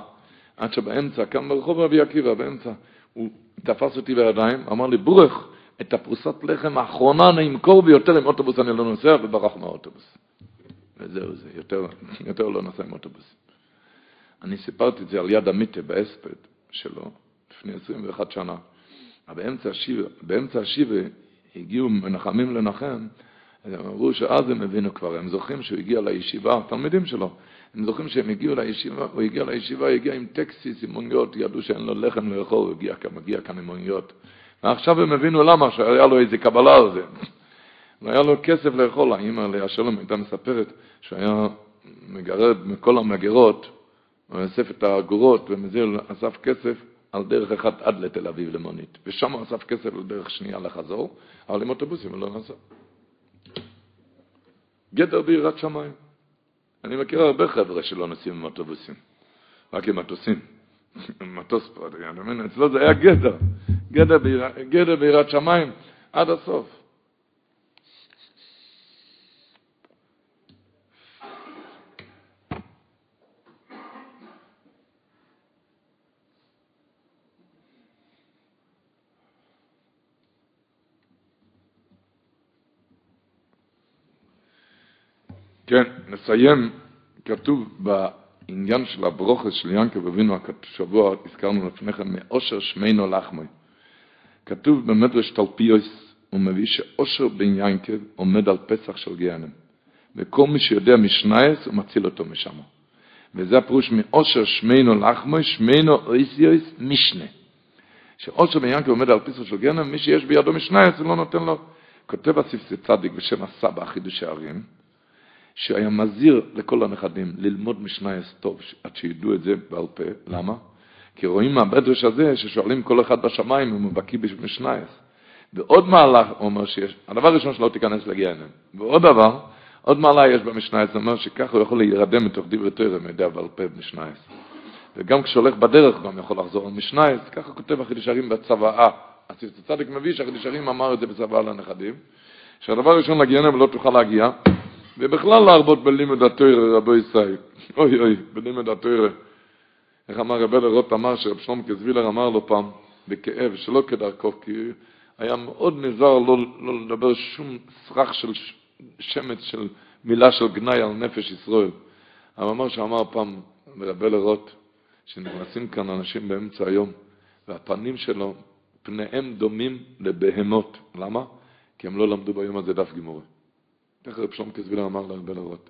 עד שבאמצע, כאן ברחוב רבי עקיבא, באמצע, הוא תפס אותי בידיים, אמר לי, בורך, את הפרוסת לחם האחרונה אני אמכור ביותר עם אוטובוס, אני לא נוסע, וברח מהאוטובוס. וזהו זה, יותר, יותר לא נוסע עם אוטובוס. אני סיפרתי את זה על יד המיטה בהספד שלו, לפני 21 שנה. באמצע השיבה, באמצע השיבה הגיעו מנחמים לנחם, הם אמרו שאז הם הבינו כבר, הם זוכרים שהוא הגיע לישיבה, התלמידים שלו, הם זוכרים שהם הגיעו לישיבה, הוא הגיע לישיבה, הגיע עם טקסיס, עם מוניות, ידעו שאין לו לחם לאכול, הוא הגיע, מגיע כאן עם מוניות. ועכשיו הם הבינו למה, שהיה לו איזה קבלה על זה. והיה לו כסף לאכול, האמא לאה שלום הייתה מספרת שהיה מגרד מכל המגירות, הוא אסף את האגורות ומזה אסף כסף על דרך אחת עד לתל אביב למונית, ושם הוא אסף כסף לדרך שנייה לחזור, אבל עם אוטובוסים הוא לא נסע. גדר ביראת שמיים. אני מכיר הרבה חבר'ה שלא נוסעים עם אוטובוסים, רק עם מטוסים. מטוס פרטי, אצלו זה היה גדר, גדר ביראת שמיים עד הסוף. כן, נסיים, כתוב בעניין של הברוכס של ינקב אבינו, השבוע הזכרנו לפני כן, מאושר שמינו לחמוי. כתוב במדרש תלפיוס, הוא מביא שאושר בן ינקב עומד על פסח של גיהנם. וכל מי שיודע משנייס, הוא מציל אותו משם. וזה הפירוש מאושר שמינו לחמוי, שמינו אויסיוס משנה. שאושר בן ינקב עומד על פסח של גיהנם, מי שיש בידו משנייס, הוא לא נותן לו. כותב הסיפסי צדיק בשם הסבא, חידושי הערים, שהיה מזהיר לכל הנכדים ללמוד משנייס טוב, עד שידעו את זה בעל פה. למה? כי רואים מהבדרש הזה ששואלים כל אחד בשמיים אם הוא בקיא במשנייס. ועוד מעלה, הוא אומר שיש, הדבר הראשון שלא תיכנס לגיהנם. ועוד דבר, עוד מעלה יש במשנייס, הוא אומר שככה הוא יכול להירדם מתוך דברי תרם, יודע בעל פה במשנייס. וגם כשהולך בדרך גם יכול לחזור על ככה כותב החידשרים בצוואה. הצוות הצדיק מביא שהחידשרים אמר את זה בצוואה לנכדים, שהדבר הראשון לגיהנם לא תוכל להגיע, ובכלל להרבות בלימוד התוירה, רבו ישראל. אוי אוי, בלימוד התוירה. איך אמר רבי לרוט אמר, שרב שלום קזבילר אמר לו פעם, בכאב, שלא כדרכו, כי היה מאוד נזהר לא, לא לדבר שום סרח של שמץ של מילה של גנאי על נפש ישראל. אבל אמר שאמר פעם לרבי לרוט, שנכנסים כאן אנשים באמצע היום, והפנים שלו, פניהם דומים לבהמות. למה? כי הם לא למדו ביום הזה דף גימורי. איך רב שלום קזבילר אמר להרבה לראות.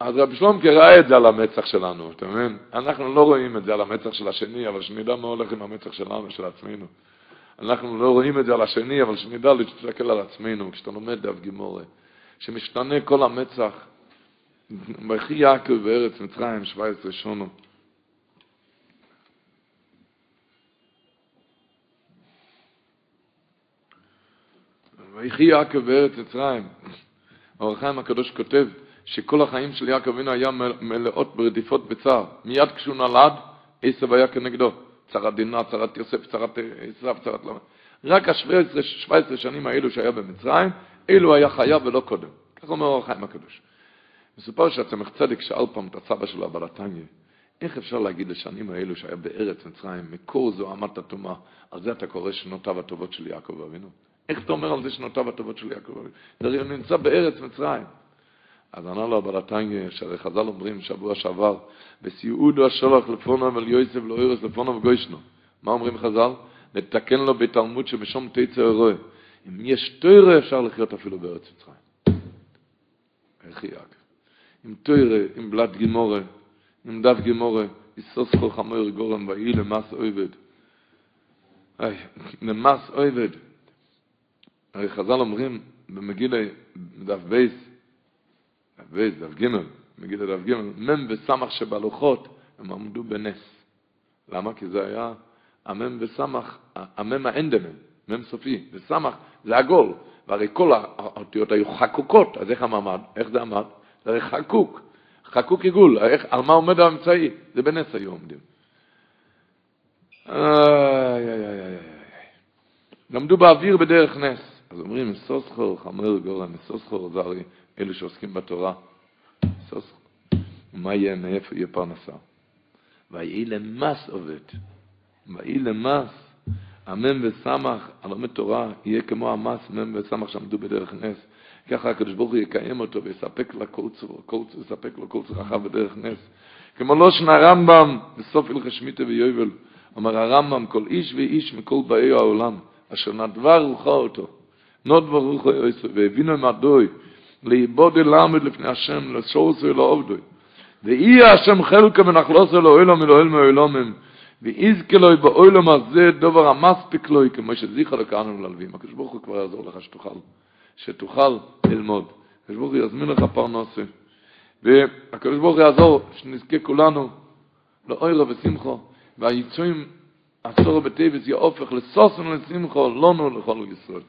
אז רב שלום ראה את זה על המצח שלנו, אתה מבין? אנחנו לא רואים את זה על המצח של השני, אבל שנדע מה הולך עם המצח שלנו, של עצמנו. אנחנו לא רואים את זה על השני, אבל שנדע להסתכל על עצמנו, כשאתה לומד דף גימורה, שמשתנה כל המצח, ויחי יעקב בארץ מצרים, 17 שונו. ויחי יעקב בארץ מצרים. האור החיים הקדוש כותב שכל החיים של יעקב אבינו היה מלאות ברדיפות בצער. מיד כשהוא נולד, עשב היה כנגדו. צרת דינה, צרת יוסף, צרת עשב, צרת למה. רק ה-17 שנים האלו שהיה במצרים, אלו היה חייב ולא קודם. כך אומר האור החיים הקדוש. מסופר שהצמח צדק שאל פעם את הסבא שלו, הבלתניה, איך אפשר להגיד לשנים האלו שהיה בארץ מצרים, מקור זו עמדת הטומאה, על זה אתה קורא שנותיו הטובות של יעקב אבינו? איך אתה אומר על זה שנותיו הטובות של יעקב? זה נמצא בארץ מצרים. אז ענה לו הבלתניה, שהרי חז"ל אומרים שבוע שעבר, וסיעודו השולח לפונו אל יוסף לא ארץ לפונו וגוישנו. מה אומרים חז"ל? לתקן לו בתלמוד שבשום תצא אירוע. אם יש תוירה אפשר לחיות אפילו בארץ מצרים. איך יעקב? עם תוירה, עם בלת גימורה, עם דף גימורה, יסוס כל חמור גורם ואי למס אויבד. למס אויבד. הרי חז"ל אומרים במגילה דף בייס, דף בייס, דף גימל, מגילה דף גימל, מם וסמך שבלוחות הם עמדו בנס. למה? כי זה היה המם וסמך, המם האנדמן, מם סופי, וסמך זה עגול, והרי כל האותיות היו חקוקות, אז איך המעמד? איך זה עמד? זה הרי חקוק, חקוק עיגול, איך, על מה עומד האמצעי? זה בנס היו עומדים. איי, איי, איי, איי. למדו באוויר בדרך נס. אז אומרים, סוסחור, חמור גורם, סוסחור זה הרי אלו שעוסקים בתורה. מה יהיה, מאיפה יהיה פרנסה? ויהי למס עובד. ויהי למס, המם וסמך, הלומד תורה, יהיה כמו המס, מם וסמך שעמדו בדרך נס. ככה הקדוש ברוך הוא יקיים אותו ויספק לו כל כל כל צרכיו בדרך נס. כמו לא שנה רמב"ם, בסוף הלכי שמיטה ויובל, אומר הרמב"ם, כל איש ואיש מכל באי העולם, אשר נדבה רוחה אותו, נדבה רוחה יוסף, והבינו מדוי, לאיבוד למד לפני השם, לשורסו אלו עובדוי. ואי השם חלקה ונחלוסו לאוילום אלוהל מאוילומים, ואיזכה לו באוילום הזה דובר המספיק לו, כמו שזיכה לכאנו ללווים. הקדוש ברוך הוא כבר יעזור לך שתוכל, שתוכל ללמוד. הקדוש ברוך הוא יזמין לך פרנסה. והקדוש ברוך הוא יעזור, שנזכה כולנו לאוירו ושמחו, והיצועים עשור בטבס יהופך לסוסן לשמחו, לנו לכל ישראל.